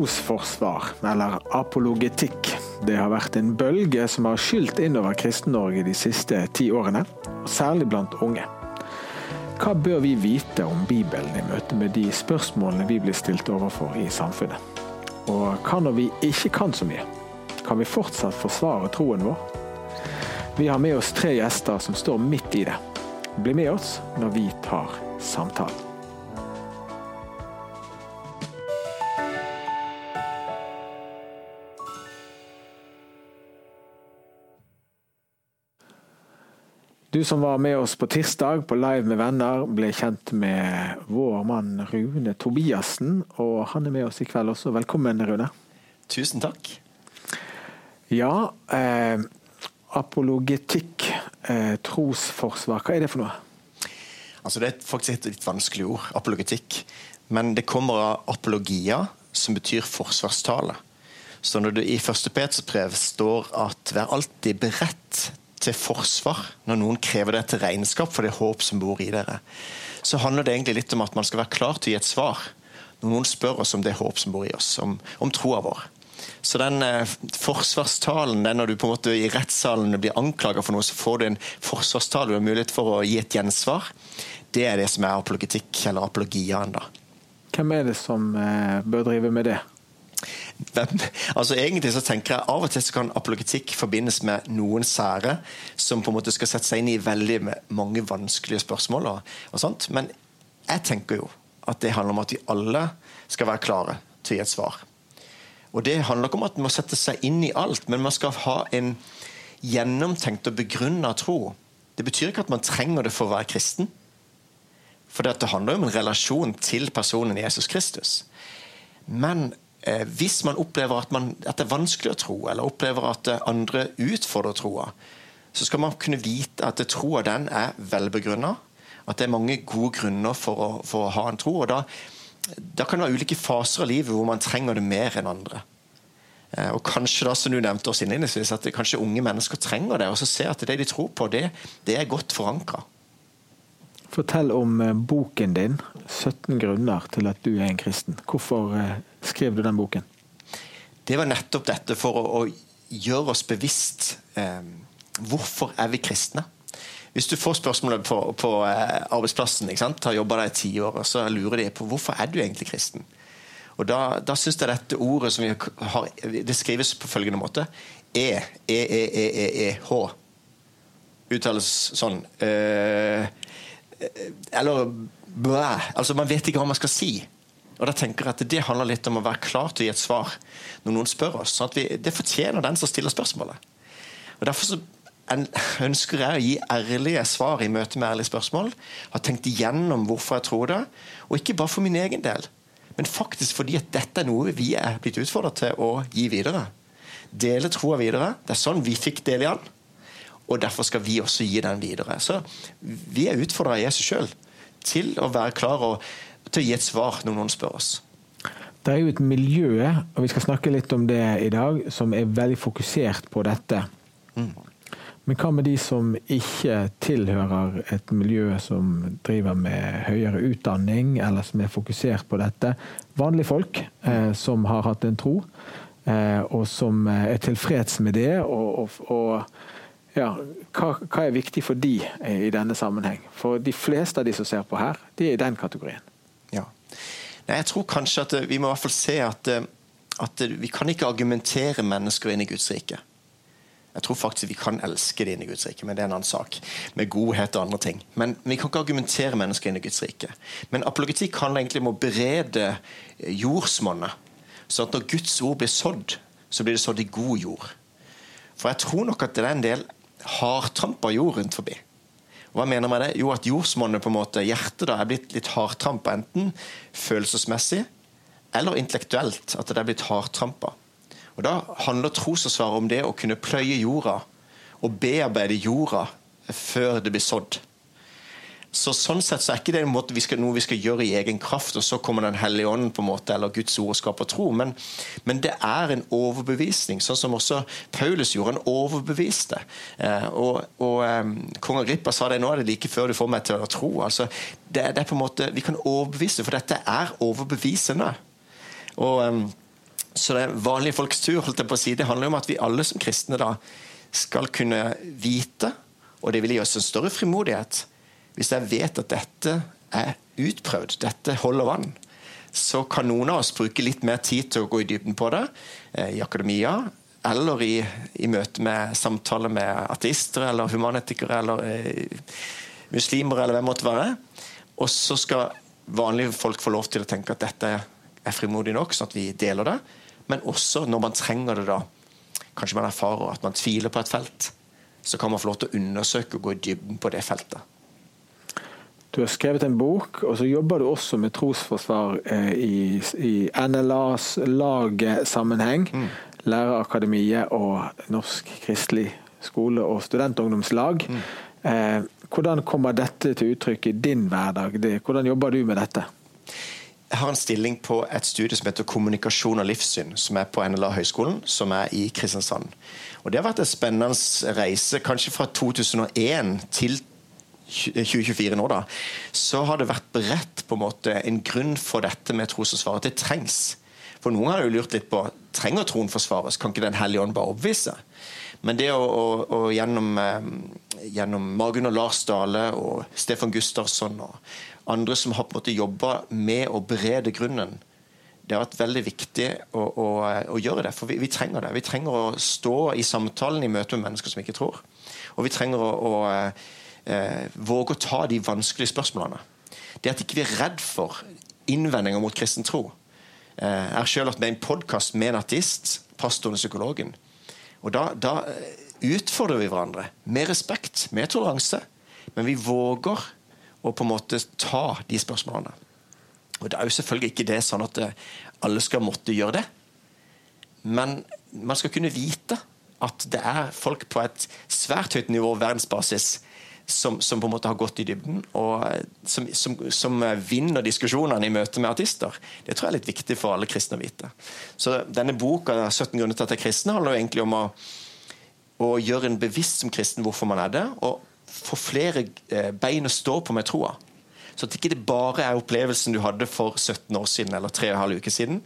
Trosforsvar, eller apologetikk, det har vært en bølge som har skylt innover Kristen-Norge de siste ti årene, og særlig blant unge. Hva bør vi vite om Bibelen i møte med de spørsmålene vi blir stilt overfor i samfunnet? Og hva når vi ikke kan så mye? Kan vi fortsatt forsvare troen vår? Vi har med oss tre gjester som står midt i det. Bli med oss når vi tar samtalen. Du som var med oss på tirsdag på Live med venner, ble kjent med vår mann Rune Tobiassen. Og han er med oss i kveld også. Velkommen, Rune. Tusen takk. Ja, eh, apologetikk, eh, trosforsvar, hva er det for noe? Altså Det er faktisk et litt vanskelig ord, apologetikk. Men det kommer av apologia, som betyr forsvarstale. Så når du i første Peters brev står at 'vær alltid beredt til forsvar når noen krever det til regnskap for det håp som bor i dere, så handler det egentlig litt om at man skal være klar til å gi et svar når noen spør oss om det håp som bor i oss, om, om troa vår. Så den eh, forsvarstalen, den når du på en måte i rettssalen blir anklaga for noe, så får du en forsvarstale, du har mulighet for å gi et gjensvar. Det er det som er apologetikk, eller apologiaen. da. Hvem er det som eh, bør drive med det? Altså Egentlig så tenker jeg Av og til så kan apologetikk forbindes med noen sære som på en måte skal sette seg inn i veldig mange vanskelige spørsmål. Og, og sånt. Men jeg tenker jo at det handler om at vi alle skal være klare til å gi et svar. Og Det handler ikke om at man må sette seg inn i alt, men man skal ha en gjennomtenkt og begrunna tro. Det betyr ikke at man trenger det for å være kristen. For det handler om en relasjon til personen Jesus Kristus. Men hvis man opplever at, man, at, det er vanskelig å tro, eller opplever at andre utfordrer troa, så skal man kunne vite at troa den er velbegrunna. At det er mange gode grunner for å, for å ha en tro. og da, da kan det være ulike faser av livet hvor man trenger det mer enn andre. Eh, og kanskje da, som du nevnte oss innledningsvis, at kanskje unge mennesker trenger det. Og så ser at det de tror på, det, det er godt forankra. Fortell om eh, boken din, 17 grunner til at du er en kristen'. Hvorfor eh, skrev du den boken? Det var nettopp dette for å, å gjøre oss bevisst eh, hvorfor er vi kristne. Hvis du får spørsmålet på, på eh, arbeidsplassen, ikke sant? har jobba der i ti år, og så lurer de på hvorfor er du egentlig kristen. Og Da, da syns jeg dette ordet som vi har, det skrives på følgende måte E, E, E. Uttales sånn. Eh, Eh, eller bæ. Altså, man vet ikke hva man skal si. Og da tenker jeg at Det handler litt om å være klar til å gi et svar når noen spør oss. sånn at vi, Det fortjener den som stiller spørsmålet. Og Derfor så ønsker jeg å gi ærlige svar i møte med ærlige spørsmål. Har tenkt igjennom hvorfor jeg tror det, og ikke bare for min egen del. Men faktisk fordi at dette er noe vi er blitt utfordret til å gi videre. Dele troa videre. Det er sånn vi fikk del i den. Og derfor skal vi også gi den videre. Så vi er utfordra av Jesus sjøl til å være klar og til å gi et svar når noen spør oss. Det er jo et miljø, og vi skal snakke litt om det i dag, som er veldig fokusert på dette. Mm. Men hva med de som ikke tilhører et miljø som driver med høyere utdanning, eller som er fokusert på dette? Vanlige folk eh, som har hatt en tro, eh, og som er tilfreds med det. og, og, og ja, hva, hva, er viktig for de i denne sammenheng? For de fleste av de som ser på her, de er i den kategorien. Nei, jeg tror kanskje at eh, vi må i hvert fall se at, eh, at eh, vi kan ikke argumentere mennesker inn i Guds rike. Jeg tror faktisk vi kan elske det inn i Guds rike, men det er en annen sak. Med godhet og andre ting. Men vi kan ikke argumentere mennesker inn i Guds rike. Men apologetikk handler egentlig om å berede jordsmonnet. Så at når Guds ord blir sådd, så blir det sådd i god jord. For jeg tror nok at det er en del hardtrampa jord rundt forbi. Hva mener jeg med det? Jo, at jordsmonnet, på en måte, hjertet, da, er blitt litt hardtrampa. Enten følelsesmessig eller intellektuelt. At det er blitt hardtrampa. Og Da handler trosoppsvaret om det å kunne pløye jorda og bearbeide jorda før det blir sådd. Så Sånn sett så er ikke det vi skal, noe vi skal gjøre i egen kraft, og så kommer Den hellige ånden på en måte, eller Guds ord skaper tro. Men, men, det er en overbevisning, sånn som også Paulus gjorde. Han overbeviste. Eh, og, og eh, Kong Agrippa sa det nå er det like før du får meg til å tro. Altså, det, det, er på en måte, Vi kan overbevise, for dette er overbevisende. Og... Eh, Så det er vanlige folks tur. holdt jeg på å si. Det handler om at vi alle som kristne da skal kunne vite, og det vil gi oss en større frimodighet, hvis jeg vet at dette er utprøvd, dette holder vann, så kan noen av oss bruke litt mer tid til å gå i dybden på det eh, i akademia, eller i, i møte med samtaler med ateister eller humanetikere eller eh, muslimer eller hvem måtte være. Og så skal vanlige folk få lov til å tenke at dette er frimodig nok, sånn at vi deler det. Men også når man trenger det, da. Kanskje man erfarer at man tviler på et felt. Så kan man få lov til å undersøke og gå i dybden på det feltet. Du har skrevet en bok, og så jobber du også med trosforsvar eh, i, i NLAs lagsammenheng. Mm. Lærerakademiet og Norsk kristelig skole- og studentungdomslag. Mm. Eh, hvordan kommer dette til uttrykk i din hverdag? Hvordan jobber du med dette? Jeg har en stilling på et studie som heter Kommunikasjon og livssyn, som er på NLA høgskolen, som er i Kristiansand. Og Det har vært en spennende reise, kanskje fra 2001 til 2024 nå, da. Så har det vært beredt på en måte en grunn for dette med trosforsvaret. Det trengs. For noen har jo lurt litt på trenger troen forsvares. Kan ikke Den hellige ånd bare oppvise? Men det å, å, å gjennom, eh, gjennom Margunn og Lars Dale og Stefan Gustavsson og andre som har på en måte jobba med å berede grunnen. Det har vært veldig viktig å, å, å gjøre det, for vi, vi, trenger det. Vi trenger å stå i samtalen i møte med mennesker som ikke tror. Og vi trenger å, å eh, våge å ta de vanskelige spørsmålene. Det at ikke vi er redd for innvendinger mot kristen tro. Eh, jeg har selv hatt med en podkast med en ateist, pastoren og psykologen. Og da, da eh, utfordrer vi hverandre med respekt, med toleranse. Men vi våger å på en måte ta de spørsmålene. Og Det er jo selvfølgelig ikke det sånn at eh, alle skal måtte gjøre det. Men man skal kunne vite at det er folk på et svært høyt nivå verdensbasis som, som, på en måte har gått i dybden, og eh, som, som, som, vinner diskusjonene i møte med artister. Det tror jeg er litt viktig for alle kristne å vite. Så denne boka 17 grunner til at jeg er kristen handler jo egentlig om å, å gjøre en bevisst som kristen hvorfor man er det, og få flere eh, bein å stå på med troa. Så at ikke det bare er opplevelsen du hadde for 17 år siden eller 3,5 uker siden,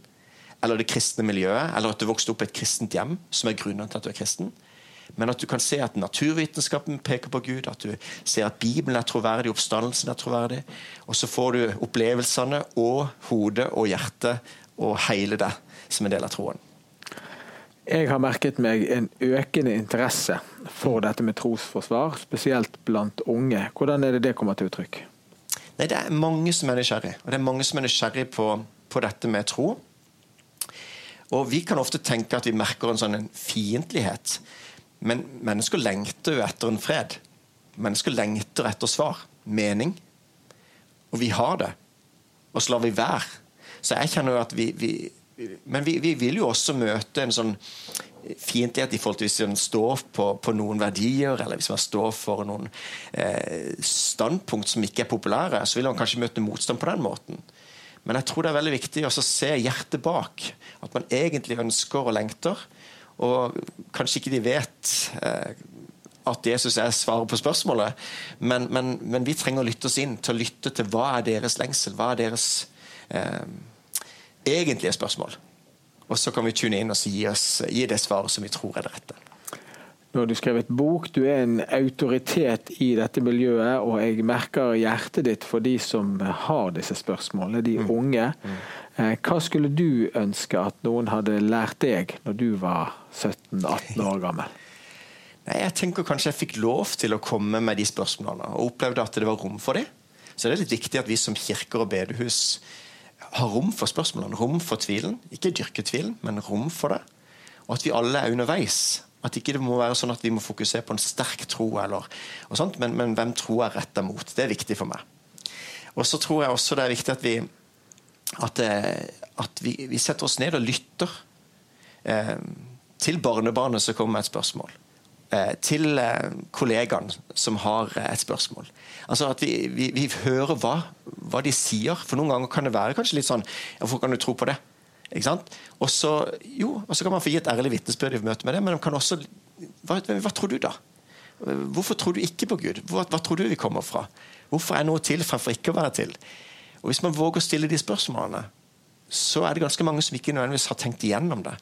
eller det kristne miljøet, eller at du vokste opp i et kristent hjem, som er grunnen til at du er kristen. Men at du kan se at naturvitenskapen peker på Gud, at du ser at Bibelen er troverdig, oppstandelsen er troverdig. Og så får du opplevelsene og hodet og hjertet og hele det som en del av troen. Jeg har merket meg en økende interesse for dette med trosforsvar, spesielt blant unge. Hvordan er det det kommer til uttrykk? Nei, Det er mange som er nysgjerrig, og det er mange som er nysgjerrig på, på, dette med tro. Og Vi kan ofte tenke at vi merker en sånn fiendtlighet, men mennesker lengter jo etter en fred. Mennesker lengter etter svar, mening. Og vi har det. Og så lar vi være. Så jeg kjenner jo at vi, vi men vi, vi, vil jo også møte en sånn fiendtlighet i forhold til hvis man står på, på, noen verdier, eller hvis man står for noen eh, standpunkt som ikke er populære, så vil man kanskje møte motstand på den måten. Men jeg tror det er veldig viktig å se hjertet bak. At man egentlig ønsker og lengter. Og kanskje ikke de vet eh, at Jesus er svaret på spørsmålet, men, men, men, vi trenger å lytte oss inn til å lytte til hva er deres lengsel, hva er deres eh, egentlige spørsmål. Og så kan vi tune inn og gi, oss, gi det svaret som vi tror er det rette. Nå har du skrevet bok, du er en autoritet i dette miljøet, og jeg merker hjertet ditt for de som har disse spørsmålene, de mm. unge. Mm. Eh, hva skulle du ønske at noen hadde lært deg når du var 17-18 år gammel? Nei, jeg tenker Kanskje jeg fikk lov til å komme med de spørsmålene, og opplevde at det var rom for dem. Så det er litt viktig at vi som kirker og bedehus har rom for spørsmålene, rom for tvilen. Ikke dyrke tvilen, men rom for det. Og at vi alle er underveis. At ikke det må være sånn at vi må fokusere på en sterk tro, eller, men, men, hvem tro er retta mot. Det er viktig for meg. Og så tror jeg også det er viktig at vi, at, eh, at vi, vi setter oss ned og lytter eh, til barnebarnet som kommer med et spørsmål. Eh, til eh, kollegaen som har eh, et spørsmål. Altså at vi, vi, vi hører hva, hva, de sier. For noen ganger kan det være kanskje litt sånn Hvorfor kan du tro på det? Ikke sant? Og så, jo, og så kan man få gi et ærlig vitnesbyrd i møte med det, men de kan også hva, hva, tror du, da? Hvorfor tror du ikke på Gud? Hva, hva tror du vi kommer fra? Hvorfor er noe til fremfor ikke å være til? Og Hvis man våger å stille de spørsmålene, så er det ganske mange som ikke nødvendigvis har tenkt igjennom det.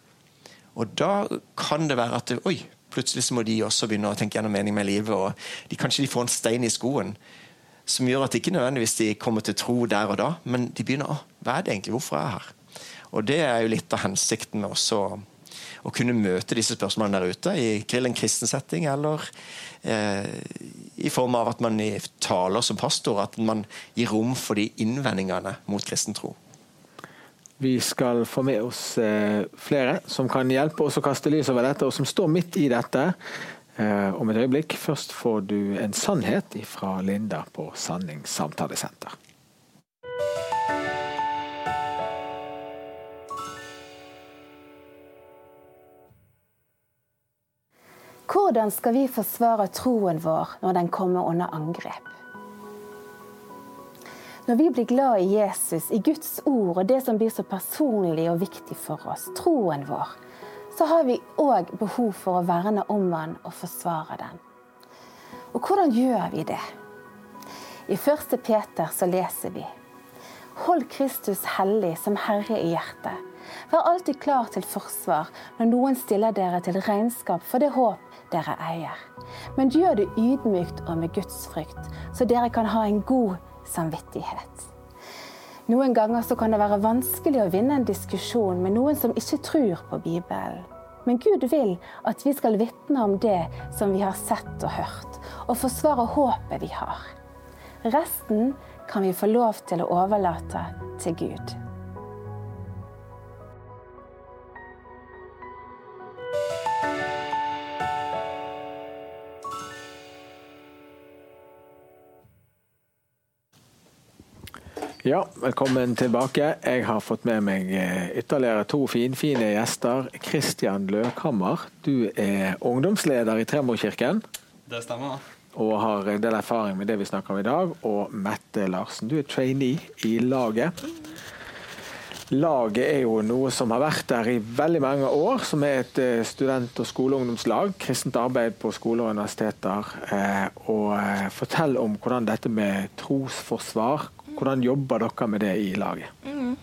Og da kan det være at oi, plutselig så må de også begynne å tenke gjennom mening med livet. og de, Kanskje de får en stein i skoen som gjør at ikke nødvendigvis de kommer til tro der og da, men de begynner å hva er det egentlig, hvorfor er jeg her? Og Det er jo litt av hensikten med også å kunne møte disse spørsmålene der ute i en kristen setting, eller eh, i form av at man taler som pastor, at man gir rom for de innvendingene mot kristen tro. Vi skal få med oss eh, flere som kan hjelpe oss å kaste lys over dette, og som står midt i dette eh, om et øyeblikk. Først får du en sannhet fra Linda på Sanning samtalesenter. Hvordan skal vi forsvare troen vår når den kommer under angrep? Når vi blir glad i Jesus, i Guds ord og det som blir så personlig og viktig for oss, troen vår, så har vi òg behov for å verne om den og forsvare den. Og hvordan gjør vi det? I 1. Peter så leser vi Hold Kristus hellig som Herre i hjertet. Vær alltid klar til forsvar når noen stiller dere til regnskap for det håp dere eier. Men gjør det ydmykt og med Guds frykt, så dere kan ha en god samvittighet. Noen ganger så kan det være vanskelig å vinne en diskusjon med noen som ikke tror på Bibelen. Men Gud vil at vi skal vitne om det som vi har sett og hørt, og forsvare håpet vi har. Resten kan vi få lov til å overlate til Gud. Ja, velkommen tilbake. Jeg har fått med meg eh, ytterligere to finfine gjester. Kristian Løkhammer, du er ungdomsleder i Tremorkirken. Det stemmer. Og har en del erfaring med det vi snakker om i dag. Og Mette Larsen, du er trainee i laget. Laget er jo noe som har vært der i veldig mange år, som er et eh, student- og skoleungdomslag. Kristent arbeid på skoler og universiteter. Eh, og fortell om hvordan dette med trosforsvar hvordan jobber dere med det i laget? Mm.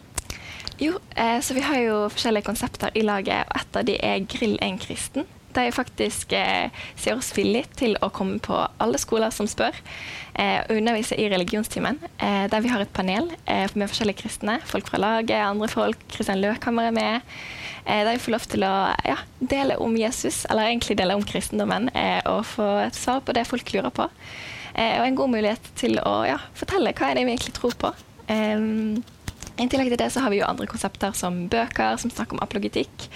Jo, eh, så Vi har jo forskjellige konsepter i laget, og et av de er Grill en kristen. De faktisk eh, ser oss villig til å komme på alle skoler som spør, eh, og undervise i religionstimen. Eh, der vi har et panel eh, med forskjellige kristne. Folk fra laget, andre folk. Kristian Løkhammer er med. Eh, der vi får lov til å ja, dele om Jesus, eller egentlig dele om kristendommen, og få et svar på det folk lurer på. Eh, og en god mulighet til å ja, fortelle hva er det vi egentlig tror på. I tillegg til det så har vi jo andre konsepter som bøker som snakker om apologetikk.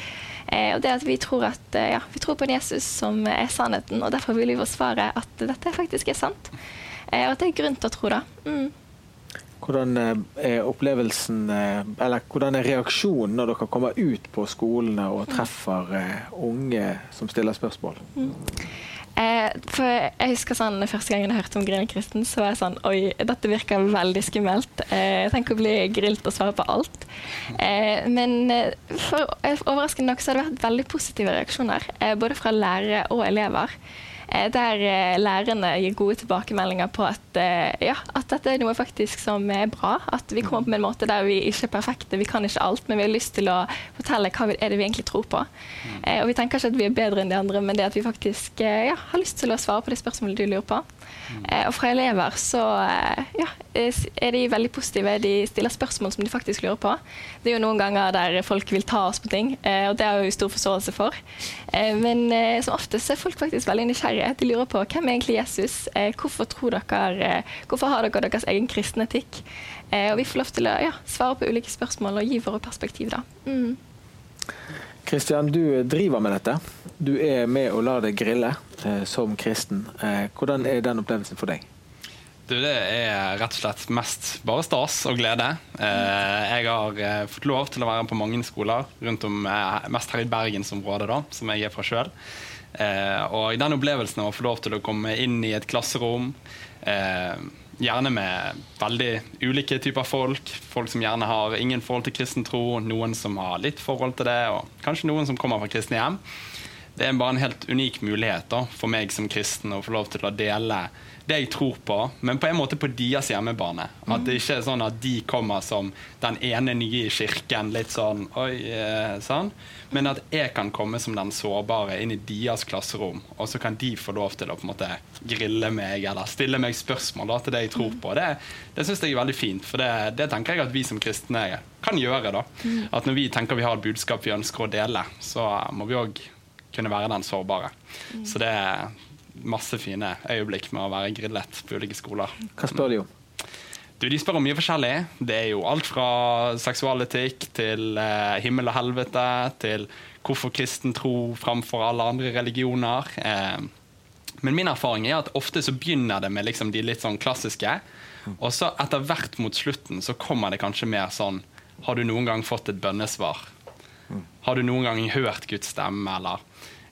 Eh, og det at vi tror, at, eh, ja, vi tror på en Jesus som er sannheten, og derfor vil vi forsvare at dette faktisk er sant. Og at det er grunn til å tro det. Mm. Hvordan er opplevelsen, eller hvordan er reaksjonen når dere kommer ut på skolene og treffer unge som stiller spørsmål? Mm. Eh, for jeg husker sånn, Første gangen jeg hørte om Grillekristen, så var jeg sånn Oi, dette virker veldig skummelt. Eh, tenk å bli grilt og svare på alt. Eh, men eh, for, overraskende nok så har det vært veldig positive reaksjoner, eh, både fra lærere og elever. Eh, der eh, lærerne gir gode tilbakemeldinger på at, eh, ja, at dette er noe faktisk som er bra. At vi kommer på en måte der vi ikke er perfekte, vi kan ikke alt, men vi har lyst til å fortelle hva er det vi egentlig tror på. Og vi tenker ikke at vi er bedre enn de andre, men det at vi faktisk ja, har lyst til å svare på de spørsmålene du lurer på. Og fra elever så ja, er de veldig positive. De stiller spørsmål som de faktisk lurer på. Det er jo noen ganger der folk vil ta oss på ting, og det har vi stor forståelse for. Men som oftest er folk faktisk veldig nysgjerrige nysgjerrige. De lurer på hvem er egentlig Jesus? Eh, hvorfor, tror dere, eh, hvorfor har dere deres egen kristne etikk? Eh, og vi får lov til å ja, svare på ulike spørsmål og gi våre perspektiv. da. Mm. Kristian, du driver med dette. Du er med og lar deg grille eh, som kristen. Eh, hvordan er den opplevelsen for deg? Du, det er rett og slett mest bare stas og glede. Eh, jeg har fått lov til å være på mange skoler rundt om, mest her i bergensområdet, da, som jeg er fra sjøl. Eh, og den opplevelsen av å få lov til å komme inn i et klasserom, eh, gjerne med veldig ulike typer folk, folk som gjerne har ingen forhold til kristen tro, noen som har litt forhold til det, og kanskje noen som kommer fra kristne hjem. det er bare en helt unik mulighet da, for meg som kristen å få lov til å dele det jeg tror på, men på en måte på deres hjemmebane. At det ikke er sånn at de kommer som den ene nye i kirken, litt sånn oi, eh, sånn. Men at jeg kan komme som den sårbare inn i deres klasserom, og så kan de få lov til å på en måte grille meg eller stille meg spørsmål da, til det jeg tror på. Det, det syns jeg er veldig fint, for det, det, tenker jeg at vi som kristne kan gjøre. da. At når vi tenker vi har et budskap vi ønsker å dele, så må vi òg kunne være den sårbare. Så det masse fine øyeblikk med å være grillet på ulike skoler. Hva spør de om? Du, de spør om mye forskjellig. Det er jo alt fra seksualetikk til eh, himmel og helvete, til hvorfor kristen tro framfor alle andre religioner. Eh, men min erfaring er at ofte så begynner det med liksom de litt sånn klassiske. Og så etter hvert mot slutten så kommer det kanskje mer sånn Har du noen gang fått et bønnesvar? Har du noen gang hørt Guds stemme, eller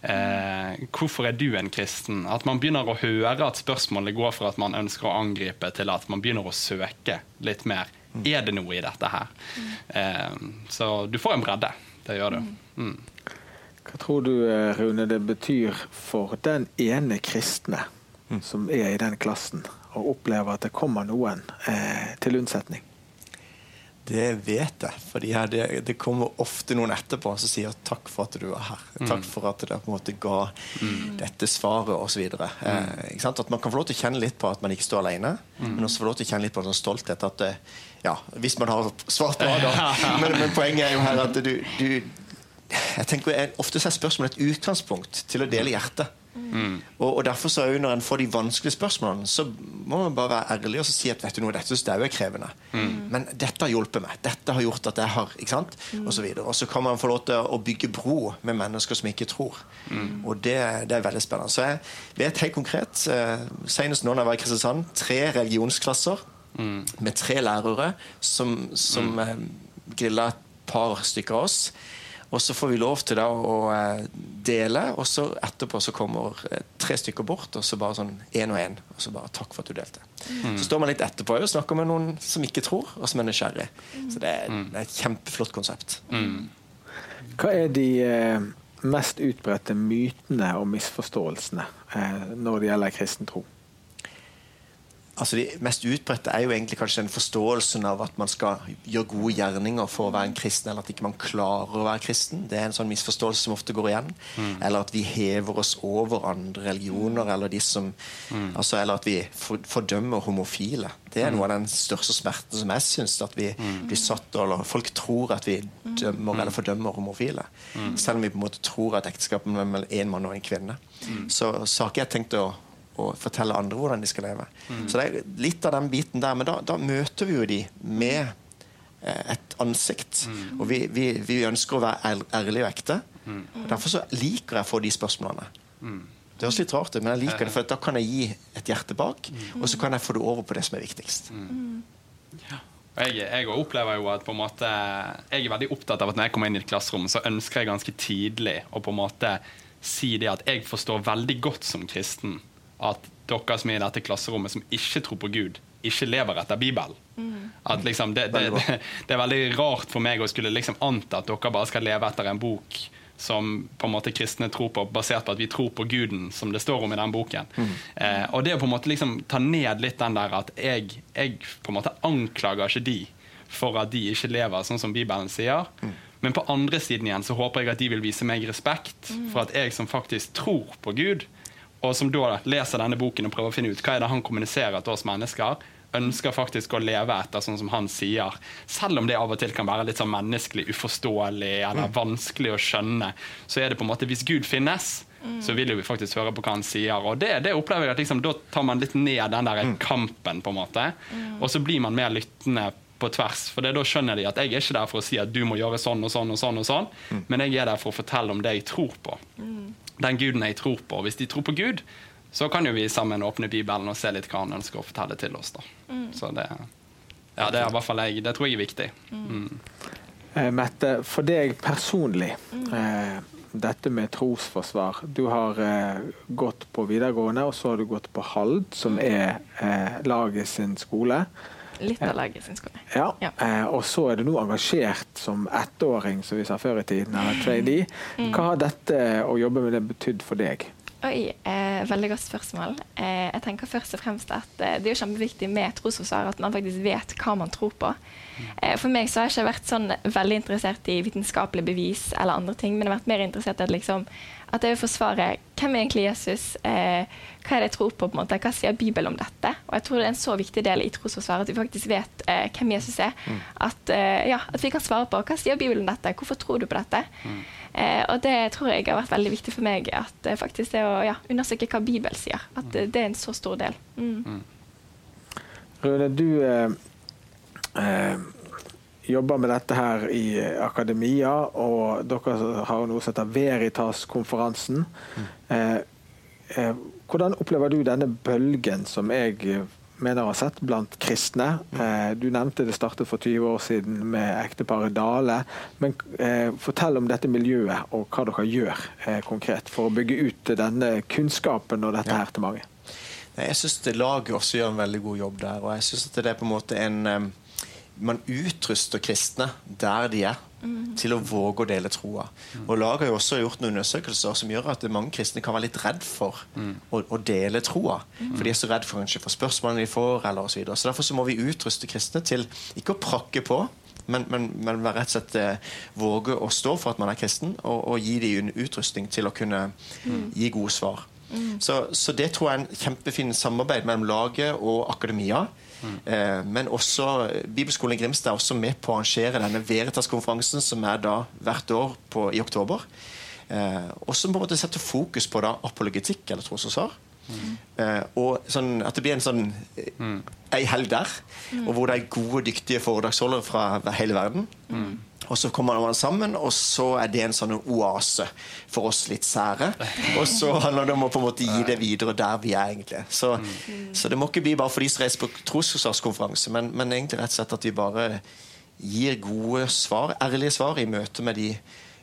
Eh, hvorfor er du en kristen? At man begynner å høre at spørsmålet går fra at man ønsker å angripe, til at man begynner å søke litt mer. Er det noe i dette her? Eh, så du får en bredde. Det gjør du. Mm. Hva tror du, eh, Rune, det betyr for den ene kristne som er i den klassen, og opplever at det kommer noen eh, til unnsetning? Det vet jeg. For det, det, kommer ofte noen etterpå som sier 'takk for at du var her'. Mm. 'Takk for at dere på en måte ga mm. dette svaret', osv. Mm. Eh, at man kan få lov til å kjenne litt på at man ikke står alene, mm. men også få lov til å kjenne litt på en sånn stolthet. at eh, ja, Hvis man har svart bra, da. Men, men, poenget er jo her at du, du jeg tenker Ofte er spørsmålet et utgangspunkt til å dele hjertet. Mm. Og, og, derfor så Når en får de vanskelige spørsmålene, så må man bare være ærlig og si at vet du noe, dette synes jeg er krevende. Mm. Men dette har hjulpet meg. Dette har gjort at jeg har ikke sant? Mm. Og, så og så kan man få lov til å bygge bro med mennesker som ikke tror. Og det, det, er veldig spennende. Så jeg vet helt konkret, eh, senest nå da jeg var i Kristiansand, tre religionsklasser med tre lærere som, som eh, grilla et par stykker av oss. Og så får vi lov til da å eh, dele, og så etterpå så kommer eh, tre stykker bort, og så bare sånn én og én. Og så bare 'takk for at du delte'. Mm. Så står man litt etterpå og snakker med noen som ikke tror, og som er nysgjerrig. Så det er, mm. det er, et kjempeflott konsept. Mm. Hva er de eh, mest utbredte mytene og misforståelsene når det gjelder kristen tro? Altså De mest utbredte er jo egentlig kanskje den forståelsen av at man skal gjøre gode gjerninger for å være en kristen, eller at ikke man klarer å være kristen. Det er en sånn misforståelse som ofte går igjen. Mm. Eller at vi hever oss over andre religioner, eller, de som, mm. altså, eller at vi fordømmer homofile. Det er noe av den største smerten som jeg syns. At vi mm. blir satt, eller folk tror at vi dømmer eller fordømmer homofile. Mm. Selv om vi på en måte tror at ekteskapet mellom en mann og en kvinne. Mm. Så, så har ikke jeg tenkt å og fortelle andre hvordan de skal leve. Mm. Så det er litt av den biten der. Men da, da møter vi jo de med eh, et ansikt. Mm. Og vi, vi, vi, ønsker å være ærlige og ekte. Mm. Og derfor så liker jeg å få de spørsmålene. Mm. Det høres litt rart ut, men jeg liker det, for da kan jeg gi et hjerte bak, mm. og så kan jeg få det over på det som er viktigst. Mm. Ja. Jeg, jeg, opplever jo at på en måte Jeg er veldig opptatt av at når jeg kommer inn i et klasserom, så ønsker jeg ganske tidlig å på en måte si det at jeg forstår veldig godt som kristen at dere som er i dette klasserommet som ikke tror på Gud, ikke lever etter Bibelen. Mm. At liksom, det, det, det, det, er veldig rart for meg å skulle liksom anta at dere bare skal leve etter en bok som på en måte kristne tror på, basert på at vi tror på guden, som det står om i den boken. Mm. Eh, og det å på en måte liksom ta ned litt den der at jeg, jeg på en måte anklager ikke de for at de ikke lever sånn som Bibelen sier. Mm. Men på andre siden igjen så håper jeg at de vil vise meg respekt mm. for at jeg som faktisk tror på Gud, og som da leser denne boken og prøver å finne ut hva er det han kommuniserer til oss mennesker, ønsker faktisk å leve etter sånn som han sier. Selv om det av og til kan være litt sånn menneskelig uforståelig eller mm. vanskelig å skjønne, så er det på en måte hvis Gud finnes, så vil jo vi faktisk høre på hva han sier. Og det, det opplever jeg at liksom, da tar man litt ned den der mm. kampen, på en måte. Og så blir man mer lyttende på tvers. For da skjønner de at jeg er ikke der for å si at du må gjøre sånn og sånn og sånn, og sånn, mm. men jeg er der for å fortelle om det jeg tror på den guden jeg tror på. Hvis de tror på Gud, så kan jo vi sammen åpne Bibelen og se litt hva han ønsker å fortelle til oss. da. Mm. Så det, ja, det, er i hvert fall jeg, det tror jeg er viktig. Mm. mm. Eh, Mette, for deg personlig, mm. eh, dette med trosforsvar Du har eh, gått på videregående, og så har du gått på Hald, som mm. er eh, laget sin skole. Litt av syns jeg. Ja, Ja. eh, Og så er du nå engasjert som ettåring, som vi sa før i tiden, eller trainee. Mm. Hva har dette å jobbe med det betydd for deg? Oi, eh, veldig godt spørsmål. Eh, jeg tenker først og fremst at eh, Det er jo kjempeviktig med trosforsvar at man faktisk vet hva man tror på. Eh, for meg så har jeg ikke vært sånn veldig interessert i vitenskapelige bevis eller andre ting, men jeg har vært mer interessert i at, liksom, at jeg vil forsvare hvem er egentlig Jesus, eh, hva er det jeg tror på, på en måte, hva sier Bibelen om dette? Og jeg tror det er en så viktig del i trosforsvaret at vi faktisk vet eh, hvem Jesus er. At, eh, ja, at vi kan svare på hva sier Bibelen om dette, hvorfor tror du på dette? Eh, og det tror jeg har vært veldig viktig for meg, at eh, faktisk det å ja, undersøke hva Bibelen sier. At mm. det er en så stor del. Mm. Rune, du eh, eh, jobber med dette her i eh, akademia, og dere har noe som heter Veritas-konferansen. Eh, eh, hvordan opplever du denne bølgen som jeg mener har sett blant kristne? Eh, du nevnte det startet for 20 år siden med ekteparet Dale. Men fortell om dette miljøet, og hva dere gjør konkret for å bygge ut denne kunnskapen og dette her til mange. Jeg syns laget også gjør en veldig god jobb der. Og jeg synes at det er på en måte en Man utruster kristne der de er, til å våge å dele troa. Og laget har jo også gjort noen undersøkelser som gjør at mange kristne kan være litt redd for å, å dele troa. For de er så redd for kanskje for spørsmålene de får, eller og så videre. Så derfor så må vi utruste kristne til ikke å prakke på. Men, men, men rett og slett eh, våge å stå for at man er kristen, og, og gi dem en utrustning til å kunne gi gode svar. Så, så det tror jeg er en kjempefin samarbeid mellom laget og akademia. Eh, men også eh, Bibelskolen i Grimstad er også med på å arrangere denne Veritas-konferansen, som er da hvert år på, i oktober. Eh, og som på en måte setter fokus på da apologetikk, eller trosforsvar. Eh, og sånn, at det blir en sånn mm. ei helg der, og hvor det er gode, dyktige foredragsholdere fra hele verden. Og så kommer man sammen, og så er det en sånn oase for oss litt sære. Og så handler det om å på en måte gi det videre der vi er, egentlig. Så, så det må ikke bli bare for de som reiser på trosforsvarskonferanse, men, men egentlig rett og slett at vi bare gir gode svar, ærlige svar, i møte med de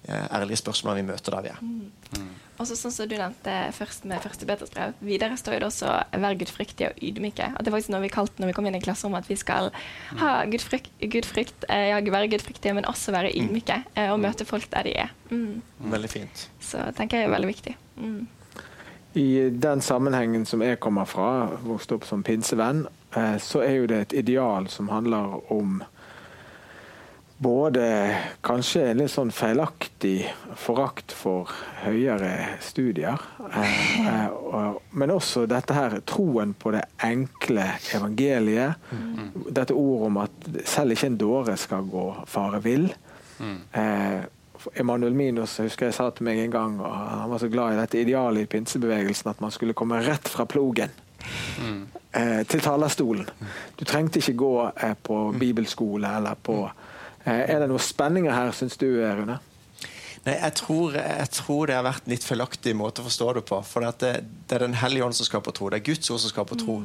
ærlige spørsmålene vi møter der vi er. Og så sånn som du nevnte først med første Peters videre står jo det også 'vær gudfryktige og ydmyke'. At det er faktisk noe vi kalte når vi kom inn i klasserommet, at vi skal ha gudfrykt, gudfrykt eh, ja, være gudfryktige, men også være ydmyke eh, og møte folk der de er. Mm. Veldig fint. Så tenker jeg er veldig viktig. Mm. I den sammenhengen som jeg kommer fra, vokste opp som pinsevenn, eh, så er jo det et ideal som handler om både kanskje en litt sånn feilaktig forakt for høyere studier, eh, eh, men også dette her troen på det enkle evangeliet. Dette ordet om at selv ikke en dåre skal gå fare vill. Eh, Emanuel Minos jeg husker jeg sa til meg en gang, og han var så glad i dette idealet i pinsebevegelsen at man skulle komme rett fra plogen eh, til talerstolen. Du trengte ikke gå eh, på bibelskole eller på eh, Er det noen spenninger her, syns du, Rune? Nei, jeg tror, jeg tror det har vært en litt feilaktig måte å forstå det på. For det, det er Den hellige ånd som skaper tro. Det er Guds ord som skaper tro.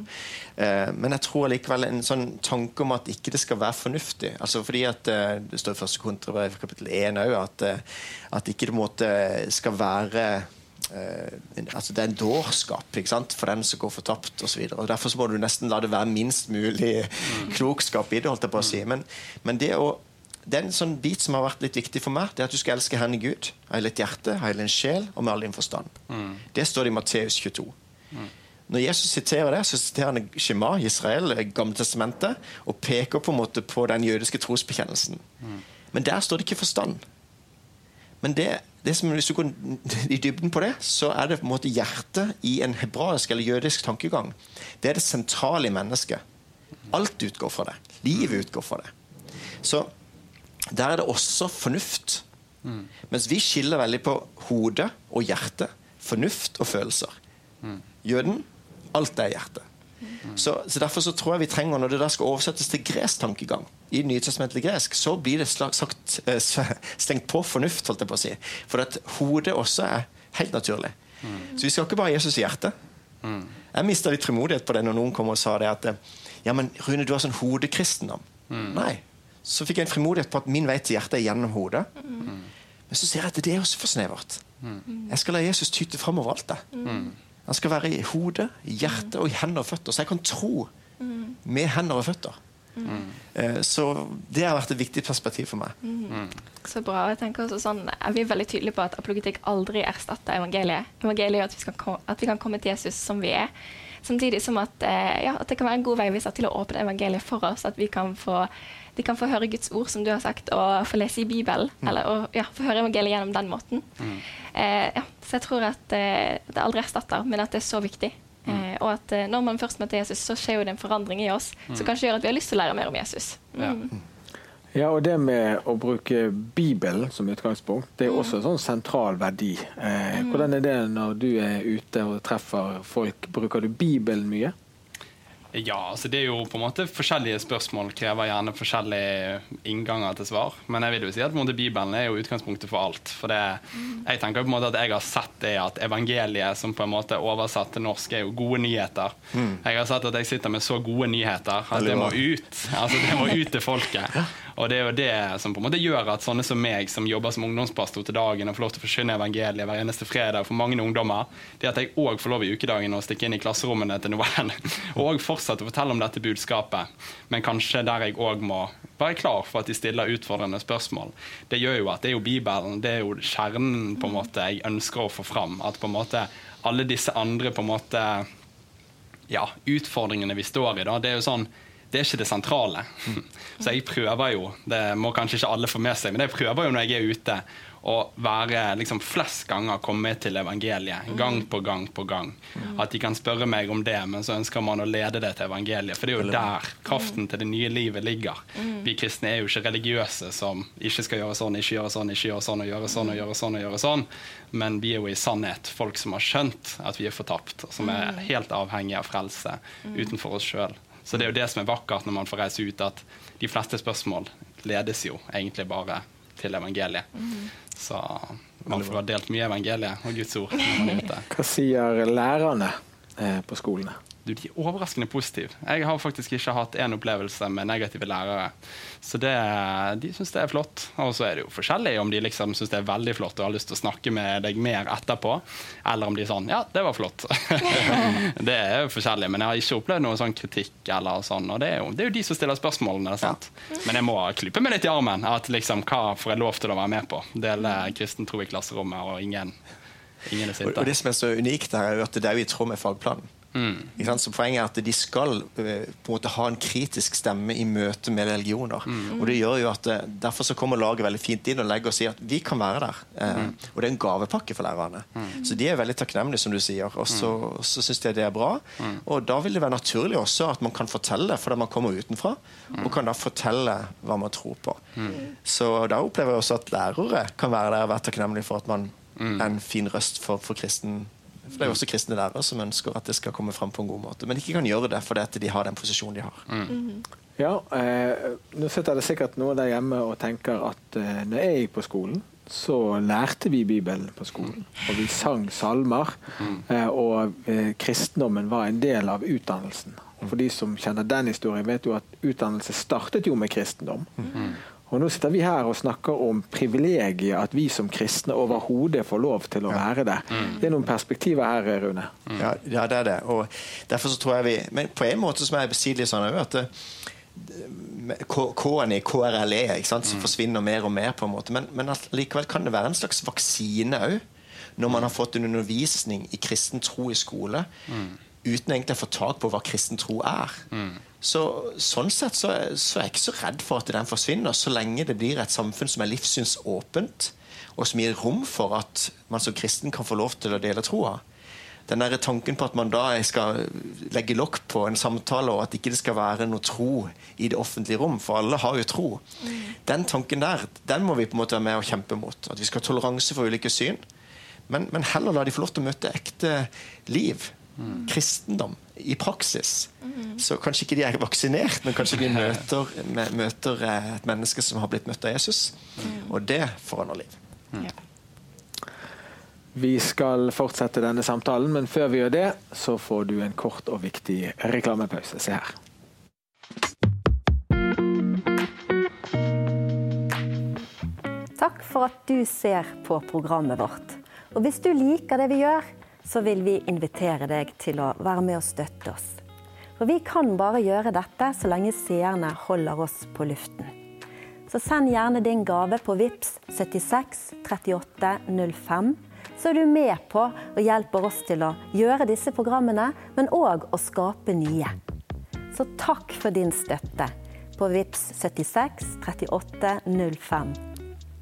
Eh, men jeg tror likevel en sånn tanke om at ikke det skal være fornuftig. Altså fordi at eh, Det står i første kontrabrev kapittel 1 òg at, eh, at ikke det måte skal være eh, altså Det er en dårskap ikke sant? for den som går fortapt osv. Derfor så må du nesten la det være minst mulig klokskap i det. holdt jeg på å si. Men, men det å det er en sånn bit som har vært litt viktig for meg. Det er at du skal elske Herren Gud av hele ditt hjerte, hele din sjel og med all din forstand. Det står det i Matteus 22. Når Jesus siterer det, så siterer han Shema, Israel, Gamle testamentet, og peker på en måte på den jødiske trosbekjennelsen. Men der står det ikke forstand. Men det, det som, hvis du går i dybden på det, så er det på en måte hjertet i en hebraisk eller jødisk tankegang. Det er det sentrale i mennesket. Alt utgår fra det. Livet utgår fra det. Så der er det også fornuft. Mens vi skiller veldig på hode og hjerte. Fornuft og følelser. Jøden alt er hjerte. Så, så Derfor så tror jeg vi trenger, når det der skal oversettes til gresk tankegang, i nytestamentlig gresk, så blir det slag, sagt, eh, stengt på fornuft, holdt jeg på å si. For at hodet også er helt naturlig. Så vi skal ikke bare ha Jesus i hjertet. Jeg mista litt frimodighet på det når noen kom og sa det at eh, Ja, men Rune, du har sånn hodekristendom. Nei. Så fikk jeg en frimodighet på at min vei til hjertet er gjennom hodet. Men så ser jeg at det er også for snevert. Jeg skal la Jesus tyte fram overalt. det. Han skal være i hodet, i hjertet og i hender og føtter. Så jeg kan tro med hender og føtter. Mm. Eh, så det har vært et viktig perspektiv for meg. Mm. Så bra. Jeg tenker også sånn, Vi er veldig tydelige på at apologetikk aldri erstatter evangeliet. Evangeliet er at vi, skal, at vi kan komme til Jesus som vi er. Samtidig som at, eh, ja, at det kan være en god vei til å åpne evangeliet for oss. At vi kan få, de kan få høre Guds ord, som du har sagt, og få lese i Bibelen. Mm. Eller og, ja, få høre evangeliet gjennom den måten. Mm. Eh, ja, så jeg tror at eh, det aldri erstatter, men at det er så viktig. Mm. Eh, og at eh, når man først møter Jesus, så skjer jo det en forandring i oss mm. som kanskje gjør at vi har lyst til å lære mer om Jesus. Ja. Mm. Ja, og det med å bruke Bibelen som utgangspunkt, det er mm. også en sånn sentral verdi. Eh, mm. hvordan er det når du er ute og treffer folk? Bruker du Bibelen mye? Ja, altså det er jo på en måte forskjellige spørsmål krever gjerne forskjellige innganger til svar. Men jeg vil jo si at måte, Bibelen er jo utgangspunktet for alt. For det, jeg tenker på en måte at jeg har sett det at evangeliet, som på en måte er oversatt til norsk, er jo gode nyheter. Mm. Jeg har sett at jeg sitter med så gode nyheter at det må ut. Altså det må ut til folket. Og det er jo det som på en måte gjør at sånne som meg, som jobber som ungdomspastor til dagen og får lov til å forkynne evangeliet hver eneste fredag for mange ungdommer, det at jeg òg får lov i ukedagen å stikke inn i klasserommene til noen og fortsette å fortelle om dette budskapet, men kanskje der jeg òg må være klar for at de stiller utfordrende spørsmål. Det gjør jo at det er jo Bibelen, det er jo kjernen på en måte jeg ønsker å få fram. At på en måte alle disse andre på en måte ja, utfordringene vi står i, da, det er jo sånn det er ikke det sentrale. Så jeg prøver jo, det må kanskje ikke alle få med seg, men jeg prøver jo når jeg er ute å være liksom flest ganger komme til evangeliet. Gang på gang på gang. At de kan spørre meg om det, men så ønsker man å lede det til evangeliet. For det er jo der kraften til det nye livet ligger. Vi kristne er jo ikke religiøse som ikke skal gjøre sånn, ikke gjøre sånn, ikke gjøre sånn og gjøre sånn og gjøre sånn. og gjøre sånn. Men vi er jo i sannhet folk som har skjønt at vi er fortapt, som er helt avhengige av frelse utenfor oss sjøl. Så det er jo det som er vakkert når man får reise ut, at de fleste spørsmål ledes jo egentlig bare til evangeliet. Mm. Så man får ha delt mye evangeliet og Guds ord når man er ute. Hva sier lærerne eh, på skolene? Du, de er overraskende positive. Jeg har faktisk ikke hatt én opplevelse med negative lærere. Så det, de syns det er flott. Og så er det jo forskjellig om de liksom syns det er veldig flott og har lyst til å snakke med deg mer etterpå, eller om de er sånn Ja, det var flott. det er jo forskjellig, men jeg har ikke opplevd noen sånn kritikk eller sånn. Og det er jo, det er jo de som stiller spørsmålene, sant. Men jeg må klype meg litt i armen. At liksom, hva får jeg lov til å være med på? Dele kristen tro i klasserommet, og ingen Ingen er og, og det som er så unikt her, er at det er jo i tråd med fagplanen. Mm. Så Poenget er at de skal eh, på en måte ha en kritisk stemme i møte med religioner. Mm. Og det gjør jo at eh, Derfor så kommer laget veldig fint inn og legger og sier at vi kan være der. Eh, mm. Og det er en gavepakke for lærerne. Mm. Så de er veldig takknemlige, som du sier. Og så, mm. så syns de det er bra. Mm. Og da vil det være naturlig også at man kan fortelle, fordi man kommer utenfra, og kan da fortelle hva man tror på. Så da opplever jeg også at lærere kan være der og være takknemlige for at man er en fin røst for, for kristen for Det er jo også kristne lærere som ønsker at det skal komme fram på en god måte, men ikke kan gjøre det fordi de har den posisjonen de har. Mm. Ja, eh, Nå sitter det sikkert noen der hjemme og tenker at eh, når jeg gikk på skolen, så lærte vi Bibelen på skolen. Og vi sang salmer. Eh, og eh, kristendommen var en del av utdannelsen. For de som kjenner den historien, vet jo at utdannelse startet jo med kristendom. Og Nå sitter vi her og snakker om privilegiet at vi som kristne overhodet får lov til å være det. Mm. Det er noen perspektiver her, Rune. Mm. Ja, ja, det er det. Og derfor så tror jeg vi Men på en måte som er besidig sånn at eh, K-en i KRLE ikke sant, som mm. forsvinner mer og mer, på en måte. Men, men likevel kan det være en slags vaksine òg. Når man har fått en undervisning i kristen tro i skole, mm. uten egentlig å få tak på hva kristen tro er. Så, sånn sett så, så, er jeg ikke så redd for at den forsvinner, så lenge det blir et samfunn som er livssynsåpent, og som gir rom for at man som kristen kan få lov til å dele troa. Den der tanken på at man da skal legge lokk på en samtale, og at ikke det skal være noe tro i det offentlige rom, for alle har jo tro. Mm. Den tanken der den må vi på en måte være med og kjempe mot. At vi skal ha toleranse for ulike syn. Men, men heller la de få lov til å møte ekte liv. Mm. Kristendom i praksis. Mm. Så kanskje ikke de er vaksinert, men kanskje de møter, møter eh, et menneske som har blitt møtt av Jesus. Mm. Og det forandrer liv. Mm. Vi skal fortsette denne samtalen, men før vi gjør det, så får du en kort og viktig reklamepause. Se her. Takk for at du ser på programmet vårt. Og hvis du liker det vi gjør, så vil vi invitere deg til å være med og støtte oss. For vi kan bare gjøre dette så lenge seerne holder oss på luften. Så send gjerne din gave på VIPS 76 38 05. Så er du med på og hjelper oss til å gjøre disse programmene, men òg å skape nye. Så takk for din støtte på VIPS 76 38 05.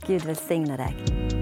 Gud velsigne deg.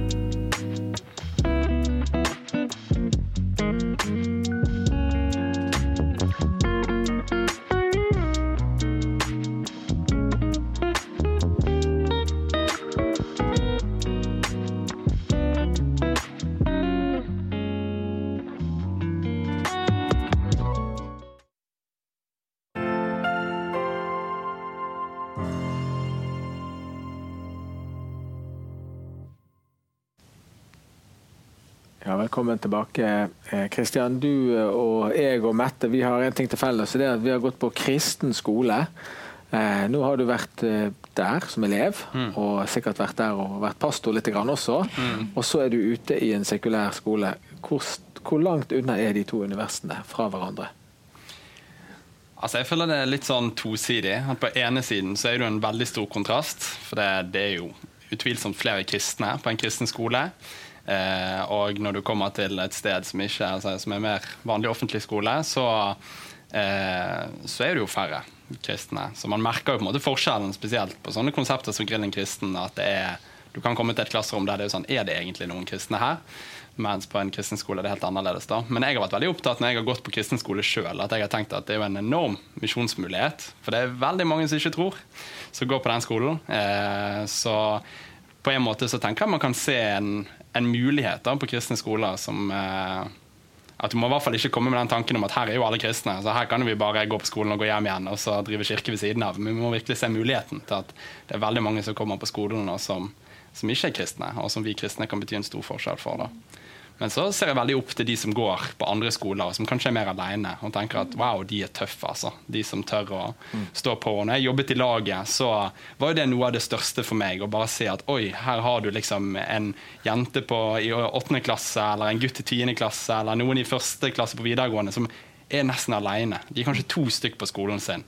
Velkommen tilbake. Kristian, du og jeg og Mette vi har en ting til felles. det er at Vi har gått på kristen skole. Eh, nå har du vært eh, der som elev, mm. og sikkert vært der og vært pastor litt også. Mm. Og så er du ute i en sekulær skole. Hvor, hvor langt unna er de to universene fra hverandre? Altså jeg føler det er litt sånn tosidig. At På ene siden så er det en veldig stor kontrast. For det, det er jo utvilsomt flere kristne på en kristen skole. Eh, og når du kommer til et sted som, ikke, altså, som er mer vanlig offentlig skole, så, eh, så, er det jo færre kristne. Så man merker jo på en måte forskjellen, spesielt på sånne konsepter som Grillen kristen. at det er, Du kan komme til et klasserom der det er sånn Er det egentlig noen kristne her? Mens på en kristen skole er det helt annerledes. da. Men jeg har vært veldig opptatt når jeg har gått på kristen skole sjøl, at jeg har tenkt at det er jo en enorm misjonsmulighet. For det er veldig mange som ikke tror, som går på den skolen. Eh, så på en måte så tenker jeg man kan se en, en mulighet da, på kristne skoler som eh, at Du må i hvert fall ikke komme med den tanken om at her er jo alle kristne, så her kan vi bare gå på skolen og gå hjem igjen og så drive kirke ved siden av. Men vi må virkelig se muligheten til at det er veldig mange som kommer på skolen nå som, som ikke er kristne, og som vi kristne kan bety en stor forskjell for. da. Men så ser jeg veldig opp til de som går på andre skoler, og som kanskje er mer alene, og tenker at wow, de er tøffe, altså. De som tør å mm. stå på. Og når jeg jobbet i laget, så var jo det noe av det største for meg. Å bare se at oi, her har du liksom en jente på, i åttende klasse, eller en gutt i tiende klasse, eller noen i første klasse på videregående som er nesten alene. De er kanskje to stykk på skolen sin,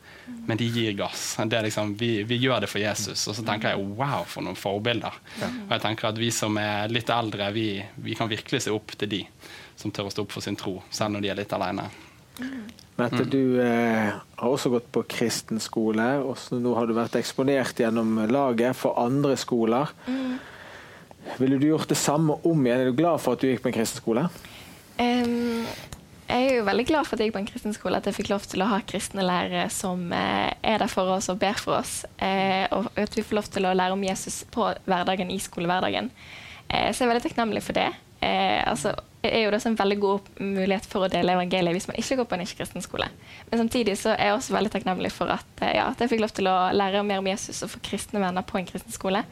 men de gir gass. Liksom, vi, vi, gjør det for Jesus. Og så tenker jeg wow, for noen forbilder. Og jeg tenker at vi som er litt eldre, vi, vi kan virkelig se opp til de som tør å stå opp for sin tro, selv når de er litt alene. Mette, du eh, har også gått på kristen skole. og Nå har du vært eksponert gjennom laget for andre skoler. Mm. Ville du gjort det samme om igjen? Er du glad for at du gikk på en kristen skole? Um, jeg er jo veldig glad for at jeg gikk på en kristen skole, at jeg fikk lov til å ha kristne lærere som eh, er der for oss og ber for oss. Eh, og at vi får lov til å lære om Jesus på hverdagen i skolehverdagen. Eh, så jeg er veldig takknemlig for det. altså, er jo det en veldig god mulighet for å dele evangeliet hvis man ikke går på en ikke-kristen skole. Men samtidig så er jeg også veldig takknemlig for at, ja, at jeg fikk lov til å lære mer om Jesus og få kristne venner på en kristen skole.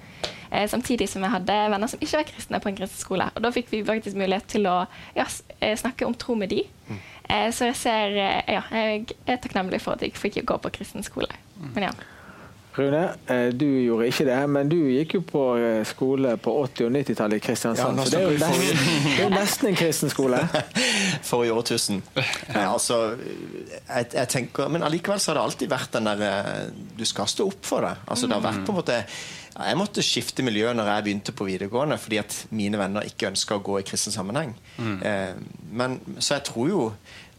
Eh, samtidig som jeg hadde venner som ikke var kristne på en kristen skole. Og da fikk vi faktisk mulighet til å ja, eh, snakke om tro med de. Mm. Eh, så jeg ser eh, Ja, jeg er takknemlig for at jeg fikk gå på kristen skole. Mm. Men ja. Rune, eh, du gjorde ikke det, men du gikk jo på skole på 80- og 90-tallet i Kristiansand. Ja, så det er, jo nesten, det er nesten en kristen skole. Forrige årtusen. Ja, altså, jeg, jeg, tenker, Men allikevel så har det alltid vært den der Du skal stå opp for det. Altså, det har vært på en måte jeg måtte skifte miljø når jeg begynte på videregående, fordi at mine venner ikke ønska å gå i kristen sammenheng. Mm. Eh, men, så jeg tror jo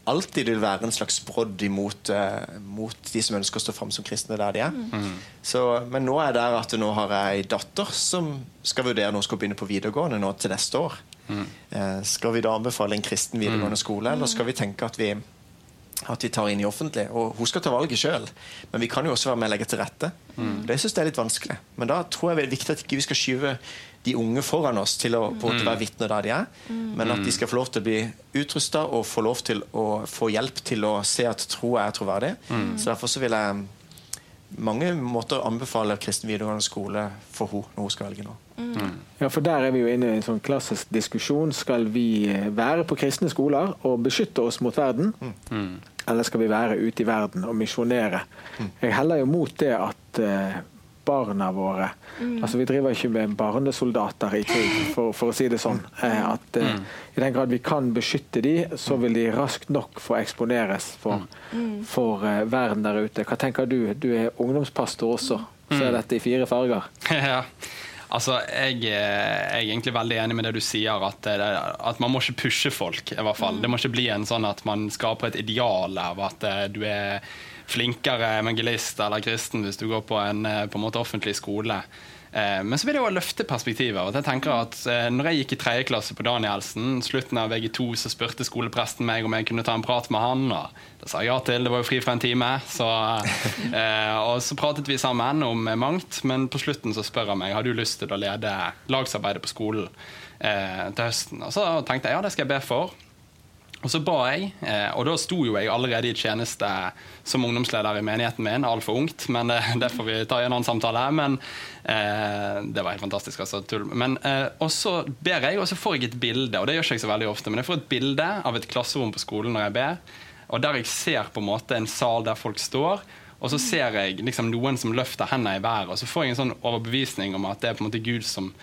alltid det vil være en slags brodd imot uh, mot de som ønsker å stå fram som kristne der de er. Mm. Så, men nå er det at nå har jeg ei datter som skal vurdere når hun skal begynne på videregående nå til neste år. Mm. Uh, skal vi da anbefale en kristen videregående mm. skole, eller skal vi tenke at vi at vi tar inn i offentlig. Og hun skal ta valget sjøl, men vi kan jo også være med og legge til rette. Mm. Det syns jeg er litt vanskelig. Men da tror jeg det er viktig at ikke vi skal skyve de unge foran oss til å på mm. være vitner der de er, mm. men at de skal få lov til å bli utrusta og få lov til å få hjelp til å se at tro er troverdig. Mm. Så derfor så vil jeg mange måter anbefale kristen videregående skole for henne når hun skal velge nå. Mm. Ja, for Der er vi jo inne i en sånn klassisk diskusjon. Skal vi være på kristne skoler og beskytte oss mot verden? Mm. Eller skal vi være ute i verden og misjonere? Mm. Jeg heller jo mot det at uh, barna våre. Mm. Altså Vi driver ikke med barnesoldater i krig, for, for å si det sånn. Eh, at eh, mm. I den grad vi kan beskytte de, så vil de raskt nok få eksponeres for, mm. for eh, verden der ute. Hva tenker du? Du er ungdomspastor også. så er dette i fire farger. Ja. Altså, jeg, jeg, er egentlig veldig enig med det du sier, at, at, man må ikke pushe folk. i hvert fall. Det må ikke bli en sånn at man skaper et ideal av at du er flinkere evangelist eller kristen hvis du går på en, eh, på en måte offentlig skole. Eh, men så vil det jo løfte og jeg tenker at eh, når jeg gikk i tredje klasse på Danielsen, slutten av VG2, så spurte skolepresten meg om jeg kunne ta en prat med han. og Det sa jeg ja til, det var jo fri for en time. Så, og så pratet vi sammen om mangt, men på slutten så spør han meg har du lyst til å lede lagsarbeidet på skolen til høsten. Og så tenkte jeg ja, det skal jeg be for. Og så ba jeg, eh, og da sto jo jeg allerede i tjeneste som ungdomsleder i menigheten min, altfor ungt, men det, det, får vi ta i en annen samtale. Men eh, det var helt fantastisk. altså, tull. Men, eh, og så ber jeg, og så får jeg et bilde, og det gjør ikke jeg så veldig ofte, men jeg får et bilde av et klasserom på skolen når jeg ber, og der jeg ser på en måte en sal der folk står. Og så ser jeg liksom noen som løfter hendene i været, og så får jeg en sånn overbevisning om at det er på en måte Gud som,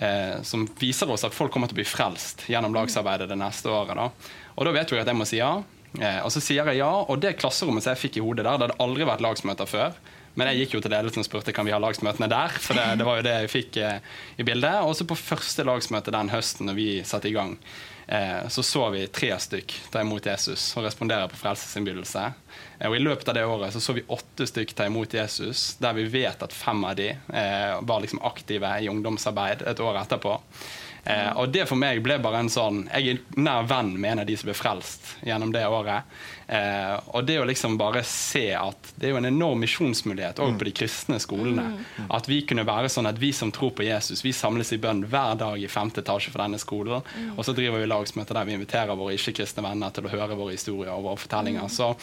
eh, som viser oss at folk kommer til å bli frelst gjennom lagsarbeidet det neste året. da. Og da vet jeg at jeg må si ja. Eh, og så sier jeg ja, og det klasserommet som jeg fikk i hodet der, det hadde aldri vært lagsmøter før. Men jeg gikk jo til ledelsen og spurte kan vi ha lagsmøtene der. For det, det var jo det jeg fikk eh, i bildet. Og så på første lagsmøte den høsten når vi satte i gang, eh, så så vi tre stykk ta imot Jesus og respondere på frelsesinnbydelse. Eh, og I løpet av det året så så vi åtte stykk ta imot Jesus, der vi vet at fem av de eh, var liksom aktive i ungdomsarbeid et år etterpå. Eh, og det for meg ble bare en sånn Jeg er nær venn med en av de som ble frelst gjennom det året. Eh, og det å liksom bare se at det er jo en enorm misjonsmulighet òg på de kristne skolene. Mm. At vi kunne være sånn at vi som tror på Jesus, vi samles i bønn hver dag i femte etasje for denne skolen. Mm. Og så driver vi lagsmøter der vi inviterer våre ikke-kristne venner til å høre våre historier og våre fortellinger. Mm. Så